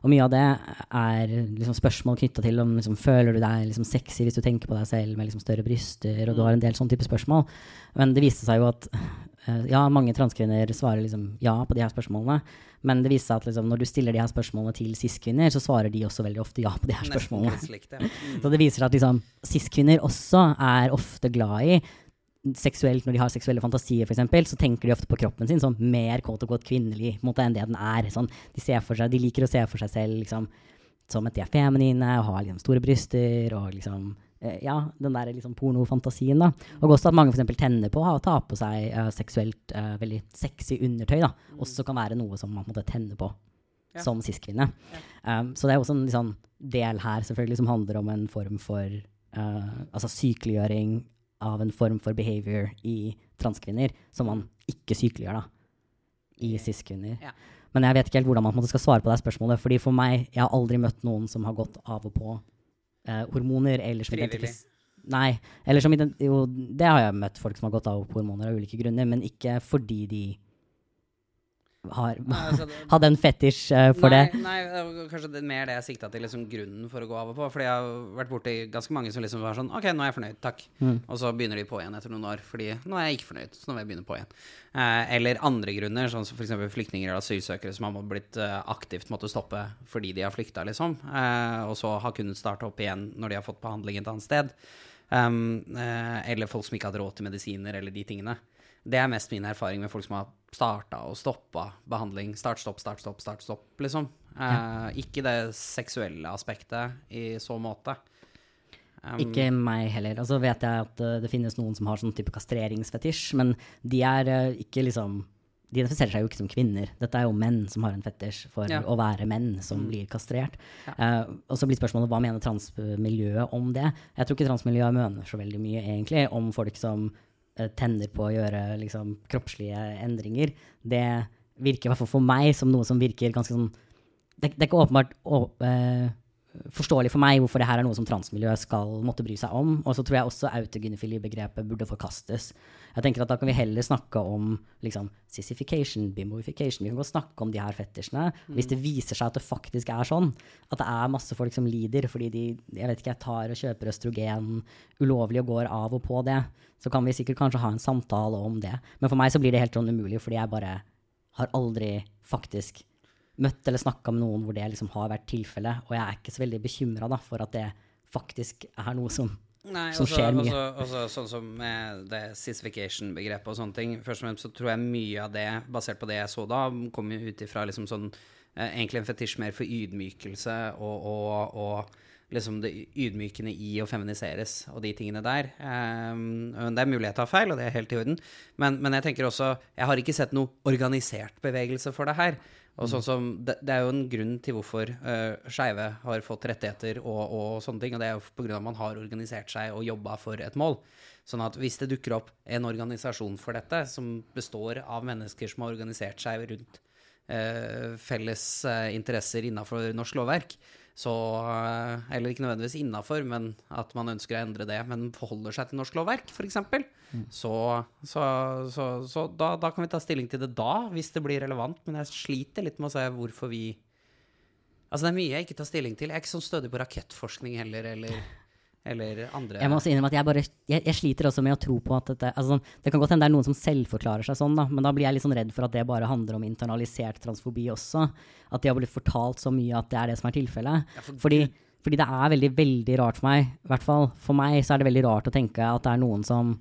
[SPEAKER 1] Og mye av det er liksom, spørsmål knytta til om liksom, føler du deg liksom, sexy hvis du tenker på deg selv med liksom, større bryster, og du har en del sånne type spørsmål. Men det viste seg jo at eh, ja, mange transkvinner svarer liksom ja på de her spørsmålene. Men det viser seg at liksom, når du stiller de her spørsmålene til cis-kvinner, så svarer de også veldig ofte ja på de her spørsmålene.
[SPEAKER 2] Slik, ja. Mm.
[SPEAKER 1] Så det viser seg at liksom, cis-kvinner også er ofte glad i seksuelt, når de har seksuelle fantasier, f.eks., så tenker de ofte på kroppen sin som mer kåt og godt kvinnelig måte, enn det den er. Sånn, de, seg, de liker å se for seg selv liksom, som at de er feminine og har liksom, store bryster og liksom eh, Ja, den der liksom, pornofantasien, da. Og også at mange for tenner på å ta på seg uh, seksuelt uh, veldig sexy undertøy, da. Også kan være noe som man måtte tenne på
[SPEAKER 2] Ja.
[SPEAKER 1] som cis-kvinne. Um, så det er også en liksom, del her selvfølgelig som handler om en form for uh, altså sykeliggjøring av en form for behavior i transkvinner som man ikke sykeliggjør da, i cis-kvinner.
[SPEAKER 2] Ja.
[SPEAKER 1] Men jeg vet ikke helt hvordan man skal svare på det spørsmålet. fordi for meg, jeg har aldri møtt noen som har gått av og på eh, hormoner. eller som
[SPEAKER 2] Frivillig.
[SPEAKER 1] Nei. Eller som jo, det har jeg møtt folk som har gått av og på hormoner av ulike grunner, men ikke fordi de har,
[SPEAKER 2] altså,
[SPEAKER 1] hadde en fetisj eh, for
[SPEAKER 2] nei,
[SPEAKER 1] det.
[SPEAKER 2] Nei, det kanskje det, mer det jeg sikta til, liksom grunnen for å gå av og på. Fordi jeg har vært borti ganske mange som liksom var sånn OK, nå er jeg fornøyd, takk.
[SPEAKER 1] Mm.
[SPEAKER 2] Og så begynner de på igjen etter noen år, fordi nå er jeg ikke fornøyd. Så nå vil jeg begynne på igjen. Eh, eller andre grunner, sånn som f.eks. flyktninger eller asylsøkere som har blitt eh, aktivt måttet stoppe fordi de har flykta, liksom. Eh, og så har kunnet starte opp igjen når de har fått behandling et annet sted. Um, eh, eller folk som ikke hadde råd til medisiner eller de tingene. Det er mest min erfaring med folk som har starta og stoppa behandling. Start, stopp, start, stopp, start, stopp, liksom. Eh, Ikke det seksuelle aspektet i så måte. Um,
[SPEAKER 1] Ikke meg heller. Altså vet jeg at uh, det finnes noen som har sånn type kastreringsfetisj, men de er uh, ikke liksom De identifiserer seg jo ikke som kvinner. Dette er jo menn som har en fetisj for
[SPEAKER 2] Ja.
[SPEAKER 1] å være menn som blir kastrert.
[SPEAKER 2] Ja.
[SPEAKER 1] Uh, og så blir spørsmålet hva mener transmiljøet om det? Jeg tror ikke transmiljøet mener så veldig mye, egentlig, om folk som tenner på å gjøre liksom, kroppslige endringer. Det virker i hvert fall for meg som noe som virker ganske sånn det, det er ikke åpenbart å, eh, forståelig for meg hvorfor det her er noe som transmiljøet skal måtte bry seg om. Og så tror jeg også autogynefili-begrepet burde forkastes. Jeg tenker at Da kan vi heller snakke om liksom, sissification, bimboification. Vi kan godt snakke om de her fetisjene. Hvis det viser seg at det faktisk er sånn, at det er masse folk som lider fordi de jeg vet ikke, jeg tar og kjøper østrogen ulovlig og går av og på det, så kan vi sikkert kanskje ha en samtale om det. Men for meg så blir det helt sånn umulig, fordi jeg bare har aldri faktisk møtt eller snakka med noen hvor det liksom har vært tilfellet. Og jeg er ikke så veldig bekymra for at det faktisk er noe som
[SPEAKER 2] Nei,
[SPEAKER 1] som
[SPEAKER 2] også,
[SPEAKER 1] skjer mye.
[SPEAKER 2] Også, også, sånn som med det sissification-begrepet og sånne ting. Først og fremst så tror jeg mye av det, basert på det jeg så da, kom jo ut ifra liksom sånn eh, Egentlig en fetisj mer for ydmykelse og, og, og liksom det ydmykende i å feminiseres og de tingene der. Um, det er mulig jeg tar feil, og det er helt i orden. Men, men jeg tenker også Jeg har ikke sett noe organisert bevegelse for det her. Og sånn som, det, det er jo en grunn til hvorfor uh, skeive har fått rettigheter og, og, sånne ting. Og det er jo pga. at man har organisert seg og jobba for et mål. Sånn at hvis det dukker opp en organisasjon for dette, som består av mennesker som har organisert seg rundt uh, felles uh, interesser innafor norsk lovverk, så Eller ikke nødvendigvis innafor, men at man ønsker å endre det, men forholder seg til norsk lovverk, f.eks. Mm. Så, så, så, så da, da, kan vi ta stilling til det da, hvis det blir relevant. Men jeg sliter litt med å se hvorfor vi Altså, det er mye jeg ikke tar stilling til. Jeg er ikke sånn stødig på rakettforskning heller, eller eller andre
[SPEAKER 1] Jeg må også innrømme at jeg, bare, jeg, jeg, sliter også med å tro på at dette altså, Det kan godt hende det er noen som selvforklarer seg sånn, da, men da blir jeg litt sånn redd for at det bare handler om internalisert transfobi også. At de har blitt fortalt så mye at det er det som er tilfellet. Ja, for fordi, fordi, det er veldig, veldig rart for meg, i hvert fall for meg, så er det veldig rart å tenke at det er noen som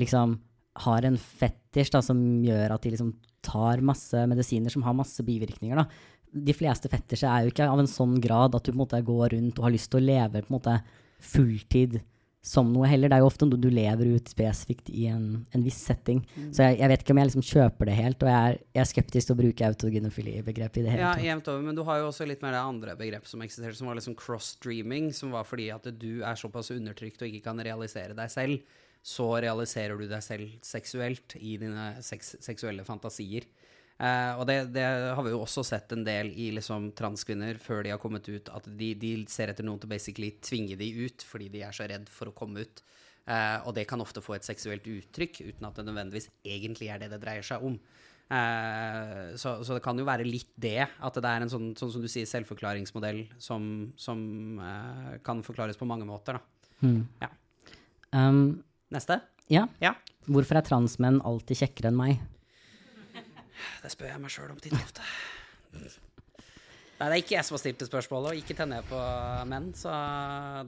[SPEAKER 1] liksom har en fetisj da, som gjør at de liksom tar masse medisiner som har masse bivirkninger. da. De fleste fetisjer er jo ikke av en sånn grad at du på en måte går rundt og har lyst til å leve på en måte fulltid som noe heller. Det er jo ofte noe du lever ut spesifikt i en, en viss setting. Mm. Så jeg, jeg, vet ikke om jeg liksom kjøper det helt, og jeg er, jeg er skeptisk til å bruke autogynofili-begrepet i det hele
[SPEAKER 2] ja, tatt. Jevnt over, men du har jo også litt mer det andre begrepet som eksisterte, som var liksom cross-dreaming, som var fordi at du er såpass undertrykt og ikke kan realisere deg selv, så realiserer du deg selv seksuelt i dine seks, seksuelle fantasier. Uh, og det, det, har vi jo også sett en del i liksom, transkvinner før de har kommet ut, at de, de, ser etter noen til basically tvinge de ut fordi de er så redd for å komme ut. Eh, og det kan ofte få et seksuelt uttrykk uten at det nødvendigvis egentlig er det det dreier seg om. Eh, så, så, det kan jo være litt det, at det er en sånn, sånn som du sier, selvforklaringsmodell som, som kan forklares på mange måter, da. Mm. Ja. Um, Neste?
[SPEAKER 1] Ja. ja. Hvorfor er transmenn alltid kjekkere enn meg?
[SPEAKER 2] Det spør jeg meg sjøl om titt og ofte. Nei, det er ikke jeg som har stilt det spørsmålet, og ikke tenner jeg på menn, så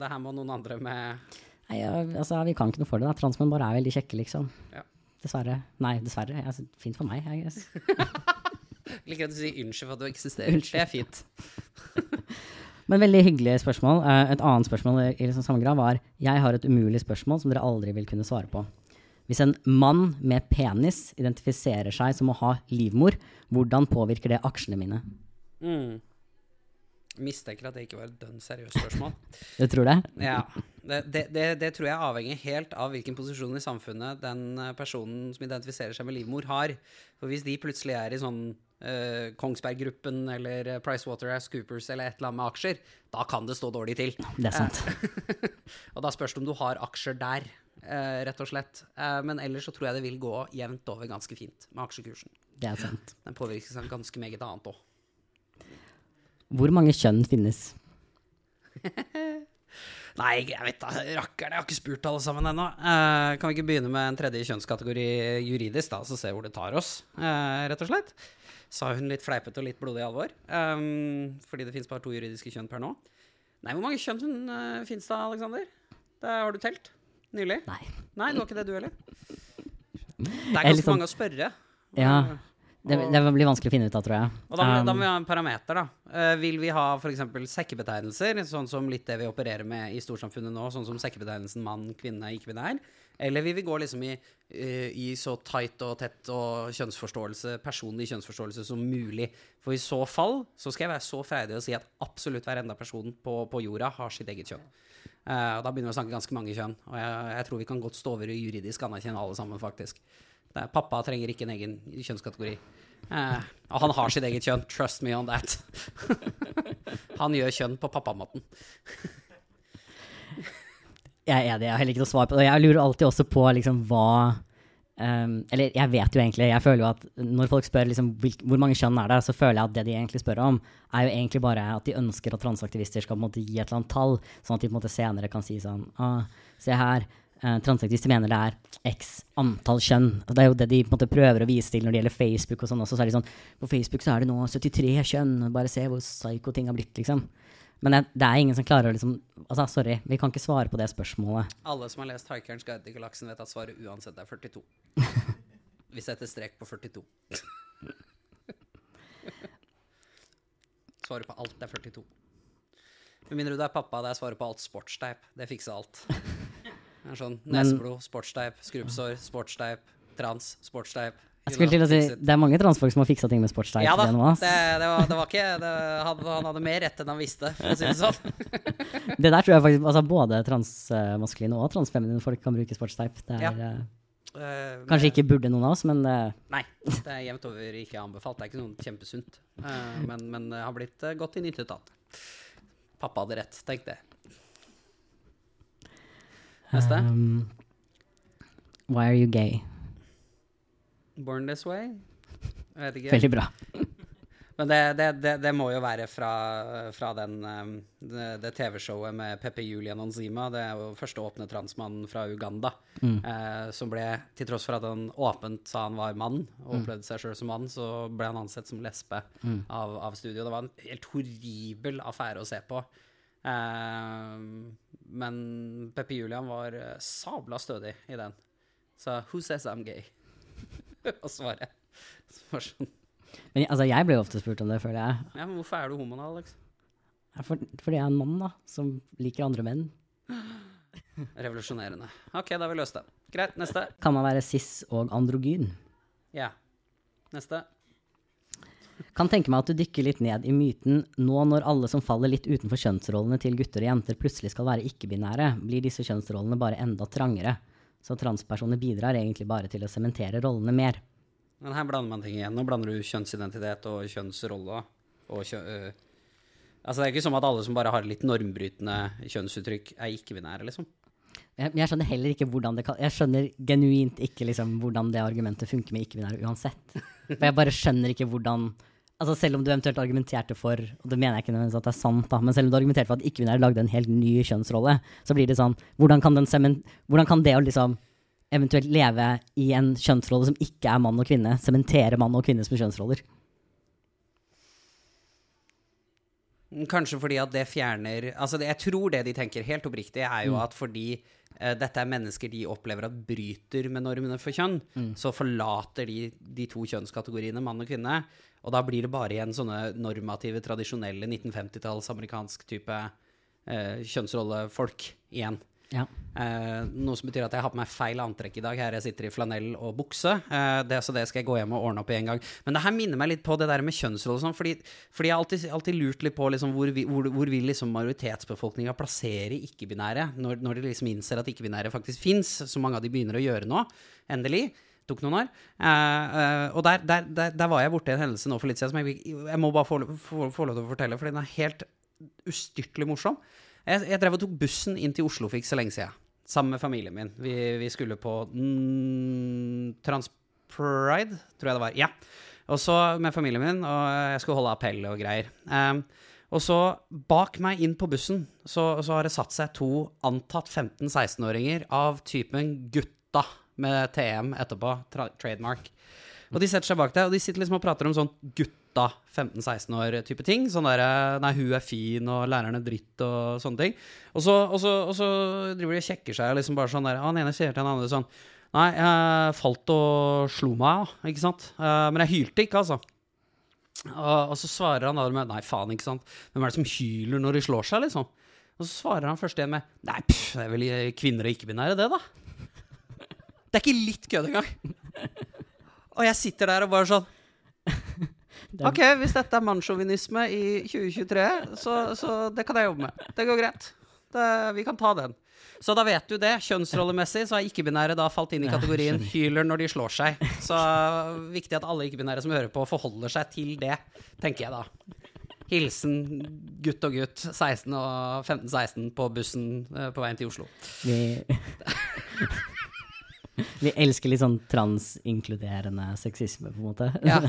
[SPEAKER 2] det her må noen andre med
[SPEAKER 1] Nei, altså, vi kan ikke noe for det. da. Transmenn bare er veldig kjekke, liksom. Ja. Dessverre. Nei, dessverre. Altså, fint for meg, jeg guess.
[SPEAKER 2] Liker at du sier unnskyld for at du eksisterer. Unnskyld. Det er fint.
[SPEAKER 1] Men veldig hyggelig spørsmål. Eh, et annet spørsmål i liksom samme grad var Jeg har et umulig spørsmål som dere aldri vil kunne svare på. Hvis en mann med penis identifiserer seg som å ha livmor, hvordan påvirker det aksjene mine?
[SPEAKER 2] Mm. Mistenker at det ikke var et dønn seriøst spørsmål.
[SPEAKER 1] du tror det?
[SPEAKER 2] Ja. Det, det, det, det, tror jeg avhenger helt av hvilken posisjon i samfunnet den eh, personen som identifiserer seg med livmor, har. For hvis de plutselig er i sånn uh, Kongsberg-gruppen eller Pricewaterhouse Coopers eller et eller annet med aksjer, da kan det stå dårlig til.
[SPEAKER 1] Det er sant.
[SPEAKER 2] og da spørs det om du har aksjer der. Uh, rett og slett. Uh, men ellers så tror jeg det vil gå jevnt over ganske fint med aksjekursen.
[SPEAKER 1] Det er sant.
[SPEAKER 2] Den påvirkes av ganske meget annet òg.
[SPEAKER 1] Hvor mange kjønn finnes?
[SPEAKER 2] Nei, jeg vet da rakkeren. Jeg har ikke spurt alle sammen ennå. Uh, kan vi ikke begynne med en tredje kjønnskategori juridisk, da, så se hvor det tar oss, rett og slett? Sa hun litt fleipete og litt blodig alvor. Um, fordi det fins bare to juridiske kjønn per nå. Nei, hvor mange kjønn uh, fins det, Aleksander? Har du telt? Nylig?
[SPEAKER 1] Nei.
[SPEAKER 2] Nei, det var ikke det du heller? Det er ganske sånn, mange å spørre.
[SPEAKER 1] Ja. Det, det, blir vanskelig å finne ut av, tror jeg.
[SPEAKER 2] Og da, um, da må vi ha en parameter, da. Uh, vil vi ha f.eks. sekkebetegnelser, sånn som litt det vi opererer med i storsamfunnet nå, sånn som sekkebetegnelsen mann, kvinne, ikke-binær? Eller vil vi gå liksom i, uh, i, så tight og tett og kjønnsforståelse, personlig kjønnsforståelse som mulig? For i så fall så skal jeg være så freidig å si at absolutt hver enda person på, på jorda har sitt eget kjønn. Uh, og da begynner vi å snakke ganske mange kjønn. Og jeg, jeg tror vi kan godt stå over og juridisk anerkjenne alle sammen, faktisk. Er, pappa trenger ikke en egen kjønnskategori. Uh, og han har sitt eget kjønn. Trust me on that. han gjør kjønn på pappamåten.
[SPEAKER 1] jeg er enig, jeg har heller ikke noe svar på det. Jeg lurer alltid også på liksom, hva Um, eller jeg vet jo egentlig, jeg føler jo at når folk spør liksom, hvor mange kjønn er det, så føler jeg at det de egentlig spør om, er jo egentlig bare at de ønsker at transaktivister skal på en måte gi et eller annet tall, sånn at de på en måte senere kan si sånn ah, Se her, uh, transaktivister mener det er x antall kjønn. Og det er jo det de på en måte prøver å vise til når det gjelder Facebook og sånn også. Så er de sånn På Facebook så er det nå 73 kjønn, bare se hvor psycho ting har blitt, liksom. Men det, det, er ingen som klarer å liksom Altså, sorry, vi kan ikke svare på det spørsmålet.
[SPEAKER 2] Alle som har lest Haikerens guide til galaksen, vet at svaret uansett er 42. vi setter strek på 42. svaret på alt er 42. Med mindre du er pappa, det er svaret på alt sportsteip. Det fikser alt. Det er sånn Nesblod, sportsteip, skrubbsår, sportsteip, trans, sportsteip.
[SPEAKER 1] Jeg skulle til å si, Det er mange transfolk som har fiksa ting med sportsteip.
[SPEAKER 2] Ja da,
[SPEAKER 1] det,
[SPEAKER 2] det, var, det var ikke det, han, han hadde mer rett enn han visste, for å si det sånn.
[SPEAKER 1] Det der tror jeg faktisk altså Både transmaskuline og transfeminine folk kan bruke sportsteip. Det er
[SPEAKER 2] Ja.
[SPEAKER 1] eh,
[SPEAKER 2] Eh,
[SPEAKER 1] kanskje ikke burde noen av oss, men uh,
[SPEAKER 2] Nei, det er jevnt over ikke anbefalt. Det er ikke noe kjempesunt. Uh, men, men har blitt godt i nyttetat. Pappa hadde rett, tenk det. Neste.
[SPEAKER 1] um, Why are you gay?
[SPEAKER 2] Born this way?
[SPEAKER 1] Veldig bra.
[SPEAKER 2] Men det, det, det, det må jo være fra, fra den, um, det, TV-showet med Pepe Julian Onzima. Det er jo første åpne transmannen fra Uganda. Eh, som ble, til tross for at han åpent sa han var mann, og opplevde seg sjøl som mann, så ble han ansett som lesbe av, av studio. Det var en helt horribel affære å se på. Eh, men Pepe Julian var eh, sabla stødig i den. Så 'Who says I'm gay?' og svaret var sånn
[SPEAKER 1] Men altså, jeg ble ofte spurt om det, føler jeg.
[SPEAKER 2] Ja, men hvorfor er du homo da, Alex?
[SPEAKER 1] For, fordi jeg er en mann, da, som liker andre menn.
[SPEAKER 2] Revolusjonerende. Ok, da har vi løst det. Greit, neste.
[SPEAKER 1] Kan man være cis og androgyn?
[SPEAKER 2] Ja. Neste.
[SPEAKER 1] Kan tenke meg at du dykker litt ned i myten nå når alle som faller litt utenfor kjønnsrollene til gutter og jenter, plutselig skal være ikke-binære, blir disse kjønnsrollene bare enda trangere. Så transpersoner bidrar egentlig bare til å sementere rollene mer.
[SPEAKER 2] Men her blander man ting igjen. Nå blander du kjønnsidentitet og kjønnsrolle. Og kjø øh. Altså, det er ikke som at alle som bare har litt normbrytende kjønnsuttrykk, er ikke-binære, liksom.
[SPEAKER 1] Jeg, jeg skjønner heller ikke hvordan det kan Jeg skjønner genuint ikke liksom hvordan det argumentet funker med ikke-binære uansett. For jeg bare skjønner ikke hvordan Altså Selv om du eventuelt argumenterte for, og det mener jeg ikke nødvendigvis at er sant, da, men selv om du argumenterte for at ikke-binære lagde en helt ny kjønnsrolle, så blir det sånn Hvordan kan, hvordan kan det å liksom eventuelt leve i en kjønnsrolle som ikke er mann og kvinne, sementere mann og kvinne som kjønnsroller?
[SPEAKER 2] Kanskje fordi at det fjerner Altså, jeg tror det de tenker helt oppriktig, er jo at fordi uh, dette er mennesker de opplever at bryter med normene for kjønn, så forlater de de to kjønnskategoriene, mann og kvinne. Og da blir det bare igjen sånne normative, tradisjonelle 1950-talls amerikansk type uh, kjønnsrollefolk igjen.
[SPEAKER 1] Ja.
[SPEAKER 2] Eh, noe som betyr at jeg har på meg feil antrekk i dag. Her jeg sitter i flanell og bukse. Eh, det, så det skal jeg gå hjem og ordne opp i en gang. Men det her minner meg litt på det der med kjønnsroller og sånn. Fordi, fordi jeg har alltid, alltid lurt litt på liksom, hvor, vi, hvor, hvor vil liksom majoritetsbefolkninga plassere ikke-binære, når, når de liksom innser at ikke-binære faktisk fins, som mange av de begynner å gjøre nå. Endelig. Tok noen år. Eh, eh, og der, der, der, der var jeg borti en hendelse nå for litt siden som jeg, jeg må bare få, få, få lov til å fortelle, for den er helt ustyrtelig morsom. Jeg, jeg drev og tok bussen inn til Oslo for ikke så lenge siden. Sammen med familien min. Vi, vi skulle på mm, Transpride, tror jeg det var. Ja. Og så med familien min, og jeg skulle holde appell og greier. Um, og så bak meg inn på bussen så, så har det satt seg to antatt 15-16-åringer av typen gutta med TM etterpå, tra trademark. Og de setter seg bak deg, og de sitter liksom og prater om sånn gutta 15-16 år type ting. Sånn derre Nei, hun er fin, og læreren er dritt, og sånne ting. Og så, og så, og så driver de og kjekker seg, liksom bare sånn der Han ene sier til den andre sånn Nei, jeg falt og slo meg, ikke sant. Eh, men jeg hylte ikke, altså. Og, og så svarer han da med Nei, faen, ikke sant. Hvem er det som hyler når de slår seg, liksom? Og så svarer han først igjen med Nei, pff, det er vel kvinner og ikke-binære, det, da. Det er ikke litt kødd engang. Og jeg sitter der og bare sånn Ok, hvis dette er mannssjåvinisme i 2023, så, så det kan jeg jobbe med. Det går greit. Det, vi kan ta den. Så da vet du det. Kjønnsrollemessig så har ikke-binære da falt inn i kategorien hyler når de slår seg. Så viktig at alle ikke-binære som hører på, forholder seg til det, tenker jeg da. Hilsen gutt og gutt 16 og 15-16 på bussen eh, på veien til Oslo.
[SPEAKER 1] Vi, vi elsker litt sånn transinkluderende sexisme, på en måte.
[SPEAKER 2] Ja,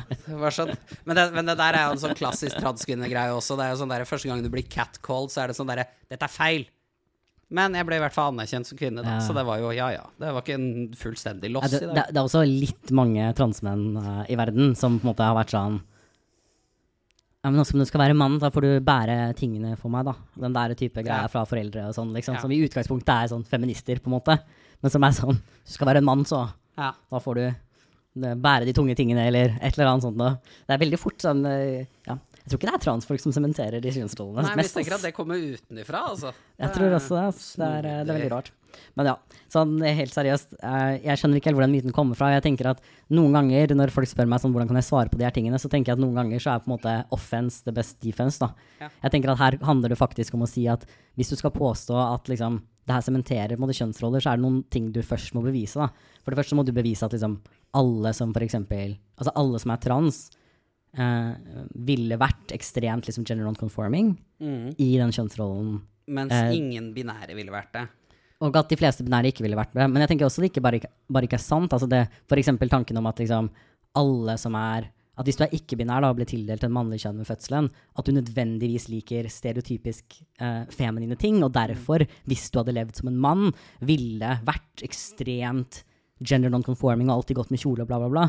[SPEAKER 2] sånn. Men det, men det der er jo en sånn klassisk transkvinnegreie også. Det er jo sånn der, Første gang du blir catcalled, så er det sånn derre Dette er feil. Men jeg ble i hvert fall anerkjent som kvinne, da.
[SPEAKER 1] Ja.
[SPEAKER 2] Så det var jo ja, ja. Det var ikke en fullstendig
[SPEAKER 1] Ja,
[SPEAKER 2] loss
[SPEAKER 1] det,
[SPEAKER 2] i dag.
[SPEAKER 1] det er også litt mange transmenn uh, i verden som på en måte har vært sånn ja, men også om du skal være mann, da får du bære tingene for meg, da. Den der type greier
[SPEAKER 2] Ja.
[SPEAKER 1] fra foreldre og sånn, liksom.
[SPEAKER 2] Ja.
[SPEAKER 1] Som i utgangspunktet er sånn feminister, på en måte. Men som er sånn Du skal være en mann, så
[SPEAKER 2] Ja.
[SPEAKER 1] da får du bære de tunge tingene, eller et eller annet sånt noe. Det er veldig fort sånn eh, Ja. Jeg tror ikke det er transfolk som sementerer de kjønnsrollene.
[SPEAKER 2] Nei, jeg
[SPEAKER 1] mest,
[SPEAKER 2] mistenker
[SPEAKER 1] ass.
[SPEAKER 2] at det kommer utenifra, altså.
[SPEAKER 1] Jeg tror også det. Altså. Det er, eh, det er veldig rart. Men ja, sånn helt seriøst. eh, Jeg skjønner ikke helt hvor den myten kommer fra. Jeg tenker at noen ganger når folk spør meg sånn, hvordan kan jeg svare på de her tingene, så tenker jeg at noen ganger så er på en måte offense the best defense. da.
[SPEAKER 2] Ja.
[SPEAKER 1] Jeg tenker at her handler det faktisk om å si at hvis du skal påstå at liksom, det her sementerer måte kjønnsroller, så er det noen ting du først må bevise. da. For det første må du bevise at liksom, alle som for eksempel, altså alle som er trans, eh, ville vært ekstremt liksom, gender non-conforming
[SPEAKER 2] Mm.
[SPEAKER 1] i den kjønnsrollen
[SPEAKER 2] Mens
[SPEAKER 1] Eh,
[SPEAKER 2] ingen binære ville vært det.
[SPEAKER 1] og at de fleste binære ikke ville vært det. Men jeg tenker også det ikke bare, bare ikke er sant. Altså det, for eksempel tanken om at liksom alle som er At hvis du er ikke-binær og blir tildelt en mannlig kjønn ved fødselen, at du nødvendigvis liker stereotypisk eh, feminine ting, og derfor, hvis du hadde levd som en mann, ville vært ekstremt gender non-conforming og alltid gått med kjole og bla, bla, bla.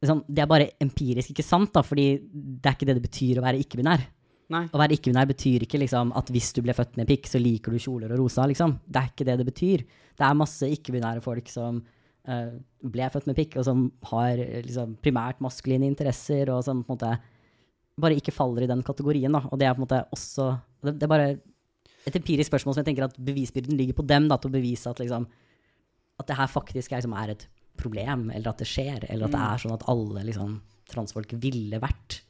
[SPEAKER 1] Liksom, det er bare empirisk ikke sant, da, fordi det er ikke det det betyr å være ikke-binær. Å være ikke-binær betyr ikke liksom, at hvis du ble født med pikk, så liker du kjoler og rosa. Liksom. Det er ikke det det betyr. Det er masse ikke-binære folk som ble født med pikk, og som har eh, liksom, primært maskuline interesser, og som på en måte bare ikke faller i den kategorien. Da. Og det er på en måte også Det, det er bare et empirisk spørsmål som jeg tenker at bevisbyrden ligger på dem, da, til å bevise at, liksom, at det her faktisk er, liksom, er et problem, eller at det skjer, eller at det er sånn at alle liksom, transfolk ville vært.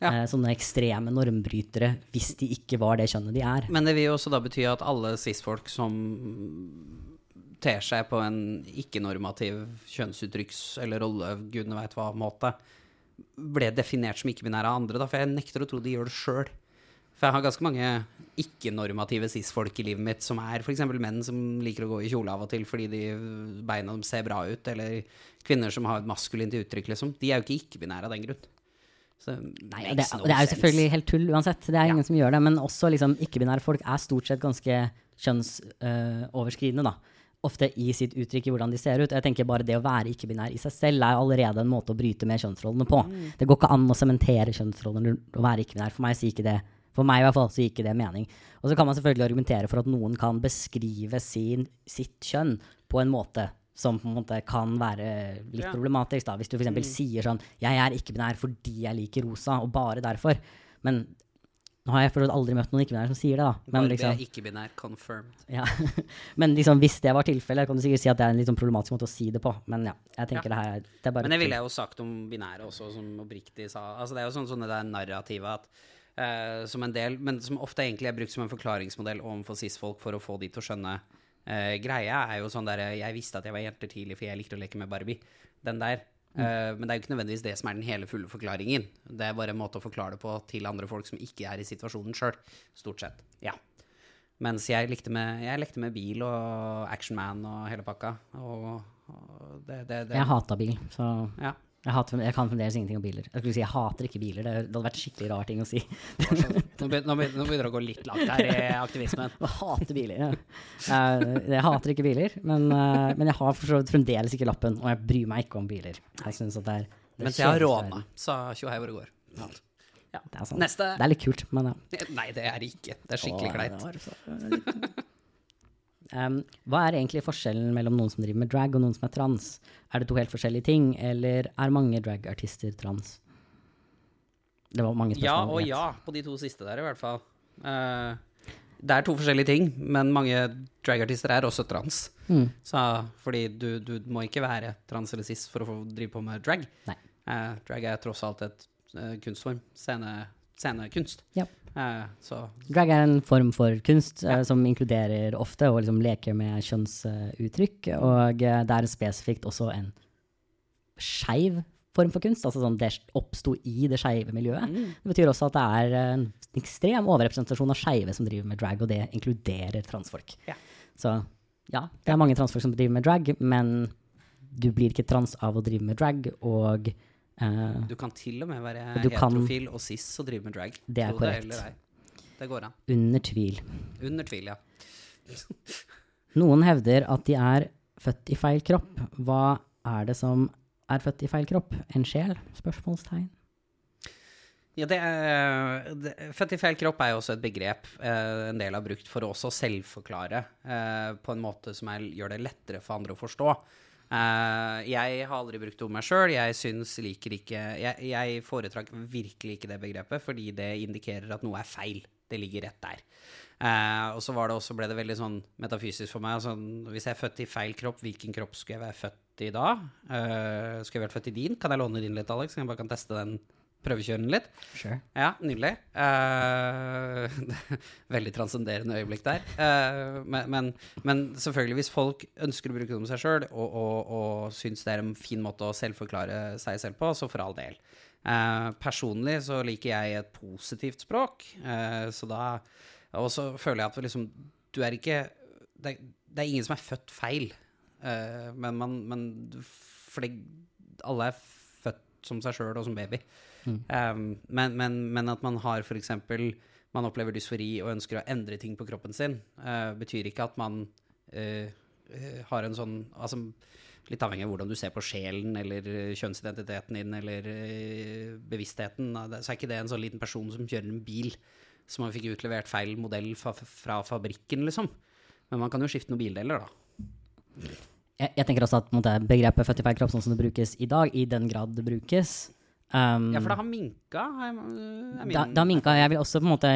[SPEAKER 2] Ja.
[SPEAKER 1] Eh, sånne ekstreme normbrytere hvis de ikke var det kjønnet de er.
[SPEAKER 2] Men det vil jo også da bety at alle cis-folk som ter seg på en ikke-normativ kjønnsuttrykks- eller rolle, gudene veit hva, måte, ble definert som ikke-binære av andre, da, for jeg nekter å tro de gjør det sjøl. For jeg har ganske mange ikke-normative cis-folk i livet mitt, som er f.eks. menn som liker å gå i kjole av og til fordi de beina dem ser bra ut, eller kvinner som har et maskulint uttrykk, liksom. De er jo ikke ikke-binære av den grunn. Så
[SPEAKER 1] Nei, det,
[SPEAKER 2] no
[SPEAKER 1] det er jo selvfølgelig helt tull uansett. Det er
[SPEAKER 2] Ja.
[SPEAKER 1] ingen som gjør det. Men også liksom, ikke-binære folk er stort sett ganske kjønnsoverskridende, da. Ofte i sitt uttrykk i hvordan de ser ut. Jeg tenker bare Det å være ikke-binær i seg selv er allerede en måte å bryte med kjønnsrollene på.
[SPEAKER 2] Mm.
[SPEAKER 1] Det går ikke an å sementere kjønnsrollene å være ikke-binær. For meg sier ikke det for meg i hvert fall så gir ikke det mening. Og så kan man selvfølgelig argumentere for at noen kan beskrive sin, sitt kjønn på en måte som på en måte kan være litt
[SPEAKER 2] Ja.
[SPEAKER 1] problematisk. da. Hvis du f.eks. sier sånn 'Jeg er ikke-binær fordi jeg liker rosa', og bare derfor. Men nå har jeg for aldri møtt noen ikke-binære som sier det, da. Men, liksom,
[SPEAKER 2] ikke-binær confirmed.
[SPEAKER 1] ja. Men liksom, hvis det var tilfellet, kan du sikkert si at det er en litt sånn problematisk måte å si det på. Men ja, jeg tenker det her er, det er bare
[SPEAKER 2] Men det ville jeg jo sagt om binære også, som oppriktig sa. Altså Det er jo sånn sånn det der narrativet at uh, som en del, men som ofte egentlig er brukt som en forklaringsmodell overfor cis-folk for å få de til å skjønne uh, greia, er jo sånn der Jeg visste at jeg var jenter tidlig, for jeg likte å leke med Barbie. Den der. Eh, men det er jo ikke nødvendigvis det som er den hele fulle forklaringen. Det er bare en måte å forklare det på til andre folk som ikke er i situasjonen sjøl. Stort sett. Ja. Mens jeg, likte med, jeg lekte med bil og Action Man og hele pakka. Og, og det, det, det
[SPEAKER 1] Jeg hata bil, så
[SPEAKER 2] ja.
[SPEAKER 1] Jeg, hater, jeg kan fremdeles ingenting om biler. Jeg skulle si jeg hater ikke biler, det, hadde vært skikkelig rar ting å si.
[SPEAKER 2] Nå begynner, det å gå litt langt her i aktivismen.
[SPEAKER 1] Jeg hater biler. Ja. Jeg hater ikke biler, men, eh, men jeg har fremdeles ikke lappen, og jeg bryr meg ikke om biler. Jeg synes at det er det
[SPEAKER 2] Mens jeg har råna, sa Tjohei hvor det går. Ja.
[SPEAKER 1] Det er, sant.
[SPEAKER 2] Neste.
[SPEAKER 1] det er litt kult, men ja.
[SPEAKER 2] Nei, det er det ikke. Det er skikkelig
[SPEAKER 1] Åh, det var Um, hva er egentlig forskjellen mellom noen som driver med drag og noen som er trans? Er det to helt forskjellige ting, eller er mange dragartister trans? Det var mange spørsmål.
[SPEAKER 2] Ja og ja på de to siste der, i hvert fall. Uh, det er to forskjellige ting, men mange dragartister er også trans.
[SPEAKER 1] Mm.
[SPEAKER 2] Så, fordi du, du må ikke være trans eller cis for å få drive på med drag.
[SPEAKER 1] Nei.
[SPEAKER 2] Eh, drag er tross alt et uh, kunstform. Scene, scenekunst.
[SPEAKER 1] Ja.
[SPEAKER 2] Eh, så
[SPEAKER 1] Drag er en form for kunst eh, som inkluderer ofte og liksom leker med kjønnsuttrykk, og eh, det er spesifikt også en skeiv form for kunst. Altså sånn det oppsto i det skeive miljøet.
[SPEAKER 2] Mm.
[SPEAKER 1] Det betyr også at det er en ekstrem overrepresentasjon av skeive som driver med drag, og det inkluderer transfolk.
[SPEAKER 2] Ja.
[SPEAKER 1] Så ja, det er mange transfolk som driver med drag, men du blir ikke trans av å drive med drag, og eh,
[SPEAKER 2] du kan til og med være
[SPEAKER 1] heterofil kan-
[SPEAKER 2] og cis og drive med drag.
[SPEAKER 1] Det er korrekt.
[SPEAKER 2] Det. Det går an.
[SPEAKER 1] under tvil.
[SPEAKER 2] Under tvil, ja.
[SPEAKER 1] Noen hevder at de er født i feil kropp. Hva er det som er født i feil kropp? En sjel? Spørsmålstegn.
[SPEAKER 2] Ja, det er, det, Født i feil kropp er jo også et begrep eh, en del har brukt for å også selvforklare eh, på en måte som er, gjør det lettere for andre å forstå. Eh, jeg har aldri brukt det om meg sjøl. Jeg syns liker ikke Jeg, jeg foretrakk virkelig ikke det begrepet, fordi det indikerer at noe er feil. Det ligger rett der. Uh, og så var det også, ble det veldig sånn metafysisk for meg. Sånn, hvis jeg er født i feil kropp, hvilken kropp skulle jeg være født i da? Uh, skulle jeg vært født i din? Kan jeg låne din litt, Alex? Så jeg bare kan teste den prøvekjøre den litt.
[SPEAKER 1] Sure.
[SPEAKER 2] Ja, nydelig. Uh, veldig transcenderende øyeblikk der. Uh, men, men, men selvfølgelig, hvis folk ønsker å bruke det om seg sjøl, og, og, og syns det er en fin måte å selvforklare seg selv på, så for all del. Uh, personlig så liker jeg et positivt språk, så da Og så føler jeg at liksom, du er ikke det, det er ingen som er født feil, men man men, Fordi alle er født som seg sjøl og som baby. Um, men, men, men at man har f.eks. Man opplever dysfori og ønsker å endre ting på kroppen sin, uh, betyr ikke at man eh, har en sånn altså, Litt avhengig av hvordan du ser på sjelen eller kjønnsidentiteten din eller uh, bevisstheten. Så er ikke det en sånn liten person som kjører en bil som man fikk utlevert feil modell fra, fra fabrikken, liksom. Men man kan jo skifte noen bildeler, da.
[SPEAKER 1] Jeg, jeg tenker også at måte, begrepet 'født i feil kropp', sånn som det brukes i dag, i den grad det brukes um,
[SPEAKER 2] Ja, for det har minka. Er, er min,
[SPEAKER 1] da, da minka Jeg vil også på en måte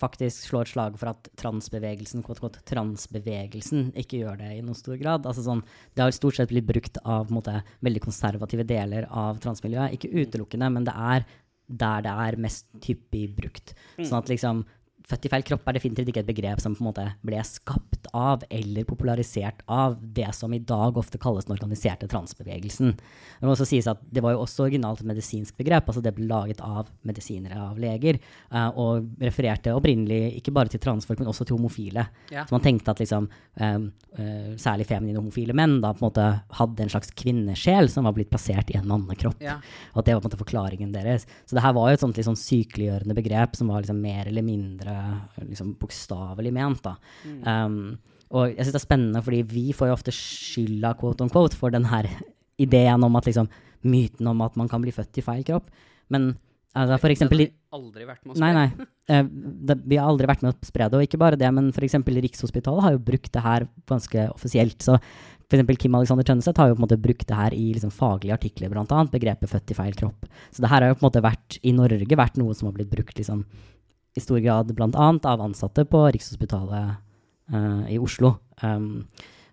[SPEAKER 1] faktisk slå et slag for at transbevegelsen kvot, kvot, transbevegelsen ikke gjør det i noen stor grad. Altså sånn, det har stort sett blitt brukt av måte, veldig konservative deler av transmiljøet. Ikke utelukkende, men det er der det er mest hyppig brukt. Sånn at liksom Født i feil kropp er definitivt ikke et begrep som på en måte ble skapt av eller popularisert av det som i dag ofte kalles den organiserte transbevegelsen. Det må også sies at det var jo også originalt et medisinsk begrep. altså Det ble laget av medisinere, av leger, eh, og refererte opprinnelig ikke bare til transfolk, men også til homofile.
[SPEAKER 2] Ja.
[SPEAKER 1] Så man tenkte at liksom, eh, eh, særlig feminine homofile menn da på en måte hadde en slags kvinnesjel som var blitt plassert i en mannekropp.
[SPEAKER 2] Ja.
[SPEAKER 1] Og at det var på en måte forklaringen deres. Så det her var jo et sånt litt sånn sykeliggjørende begrep som var liksom mer eller mindre liksom bokstavelig ment. da. Um, og jeg syns det er spennende, fordi vi får jo ofte skylda quote on quote for den her ideen om at liksom myten om at man kan bli født i feil kropp. Men altså, for eksempel i-
[SPEAKER 2] Aldri vært med å
[SPEAKER 1] Nei, nei. Uh, det, vi har aldri vært med å spre det. Og ikke bare det, men f.eks. Rikshospitalet har jo brukt det her ganske offisielt. Så f.eks. Kim Alexander Tønneseth har jo på en måte brukt det her i liksom faglige artikler, annet, begrepet 'født i feil kropp'. Så det her har jo på en måte vært, i Norge, vært noe som har blitt brukt liksom i stor grad annet av ansatte på Rikshospitalet eh, i Oslo. Um,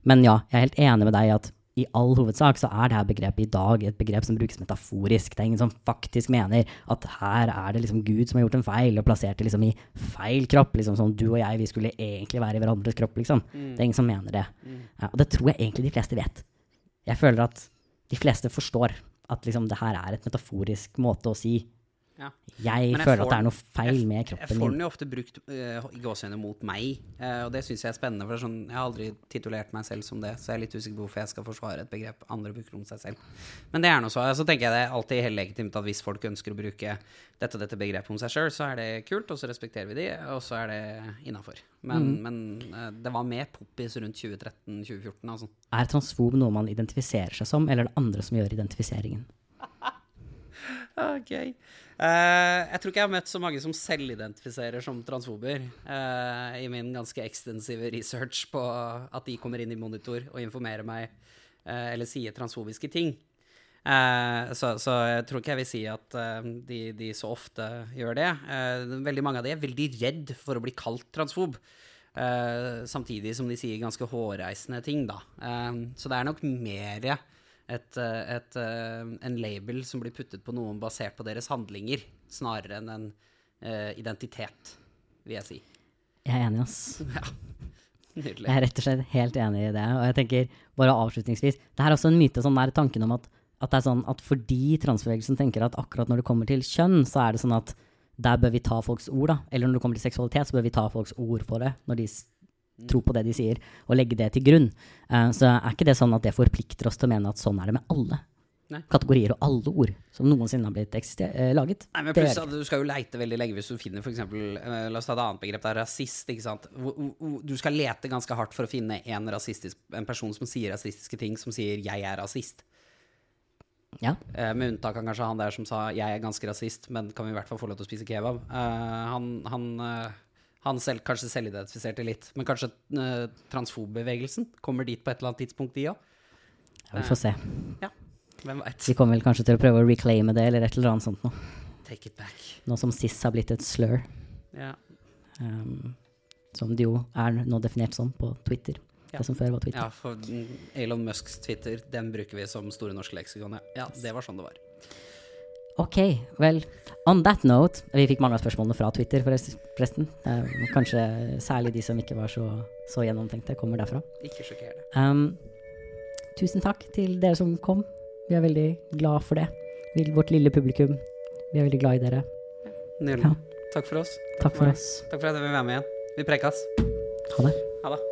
[SPEAKER 1] men ja, jeg er helt enig med deg at i all hovedsak så er dette begrepet i dag et begrep som brukes metaforisk. Det er ingen som faktisk mener at her er det liksom Gud som har gjort en feil og plassert det liksom i feil kropp. liksom Som du og jeg, vi skulle egentlig være i hverandres kropp, liksom. Det er ingen som mener det. Ja, og det tror jeg egentlig de fleste vet. Jeg føler at de fleste forstår at liksom det her er et metaforisk måte å si
[SPEAKER 2] Ja.
[SPEAKER 1] jeg,
[SPEAKER 2] jeg
[SPEAKER 1] føler
[SPEAKER 2] får
[SPEAKER 1] at det er noe feil med
[SPEAKER 2] Jeg får den jo ofte brukt eh, i gåseøyne mot meg, uh, og det syns jeg er spennende. For er sånn, jeg har aldri titulert meg selv som det, så jeg er litt usikker på hvorfor jeg skal forsvare et begrep andre bruker om seg selv. Men det er nå så. Så tenker jeg det er alltid helt legitimt at hvis folk ønsker å bruke dette og dette begrepet om seg sjøl, så er det kult, og så respekterer vi de, og så er det innafor. Men, men uh, det var mer poppis rundt 2013-2014, altså.
[SPEAKER 1] Er transfob noe man identifiserer seg som, eller er det andre som gjør identifiseringen?
[SPEAKER 2] Ok. Eh, jeg tror ikke jeg har møtt så mange som selvidentifiserer som transfober uh, i min ganske ekstensive research på at de kommer inn i monitor og informerer meg uh, eller sier transfobiske ting. Så, så jeg tror ikke jeg vil si at de, de så ofte gjør det. Veldig mange av de er veldig redd for å bli kalt transfob. samtidig som de sier ganske hårreisende ting, da. Så det er nok mer et, eh, et, eh, en label som blir puttet på noen basert på deres handlinger, snarere enn en uh, identitet, vil jeg si.
[SPEAKER 1] Jeg er enig, ass.
[SPEAKER 2] Ja. Nydelig.
[SPEAKER 1] Jeg er rett og slett helt enig i det. Og jeg tenker, bare avslutningsvis, det er også en myte, sånn der tanken om at, at det er sånn at fordi transbevegelsen tenker at akkurat når det kommer til kjønn, så er det sånn at der bør vi ta folks ord, da. Eller når det kommer til seksualitet, så bør vi ta folks ord for det, når de s- tror på det de sier, og legge det til grunn. Uh, så er ikke det sånn at det forplikter oss til å mene at sånn er det med alle
[SPEAKER 2] Nei.
[SPEAKER 1] kategorier og alle ord som noensinne har blitt eksister- eh, laget.
[SPEAKER 2] Nei, men pluss at Du skal jo leite veldig lenge hvis du finner for eksempel, eh, La oss ta et annet begrep. Det er rasist. ikke sant? Du skal lete ganske hardt for å finne en, en person som sier rasistiske ting, som sier 'jeg er rasist'.
[SPEAKER 1] ja.
[SPEAKER 2] Eh, med unntak av kanskje han der som sa 'jeg er ganske rasist', men kan vi i hvert fall få lov til å spise kebab. Eh, han han, eh, han selv, kanskje selvidentifiserte litt. Men kanskje uh, transfobbevegelsen kommer dit på et eller annet tidspunkt, de òg?
[SPEAKER 1] Ja, vi får se.
[SPEAKER 2] Ja, Hvem vet.
[SPEAKER 1] Vi kommer vel kanskje til å prøve å reclaime det, eller et eller annet sånt noe.
[SPEAKER 2] Take it back.
[SPEAKER 1] Nå som SIS har blitt et slur,
[SPEAKER 2] Ja.
[SPEAKER 1] um, som det jo er nå definert som på Twitter.
[SPEAKER 2] Ja.
[SPEAKER 1] Det som før var Twitter.
[SPEAKER 2] ja, for Elon Musks Twitter, den bruker vi som Store norske leksikon. Ja. ja, det var sånn det var.
[SPEAKER 1] Ok, vel, on that note Vi fikk mange av spørsmålene fra Twitter, forresten. Eh, kanskje særlig de som ikke var så, så gjennomtenkte, kommer derfra.
[SPEAKER 2] Ikke sjokkerende.
[SPEAKER 1] Um, tusen takk til dere som kom. Vi er veldig glad for det. Vårt lille publikum. Vi er veldig glad i dere.
[SPEAKER 2] Nydelig.
[SPEAKER 1] Ja.
[SPEAKER 2] Takk for oss.
[SPEAKER 1] Takk for
[SPEAKER 2] meg.
[SPEAKER 1] oss.
[SPEAKER 2] Takk for at jeg vil være med igjen. Vi prekas.
[SPEAKER 1] Ha det.
[SPEAKER 2] Ha det.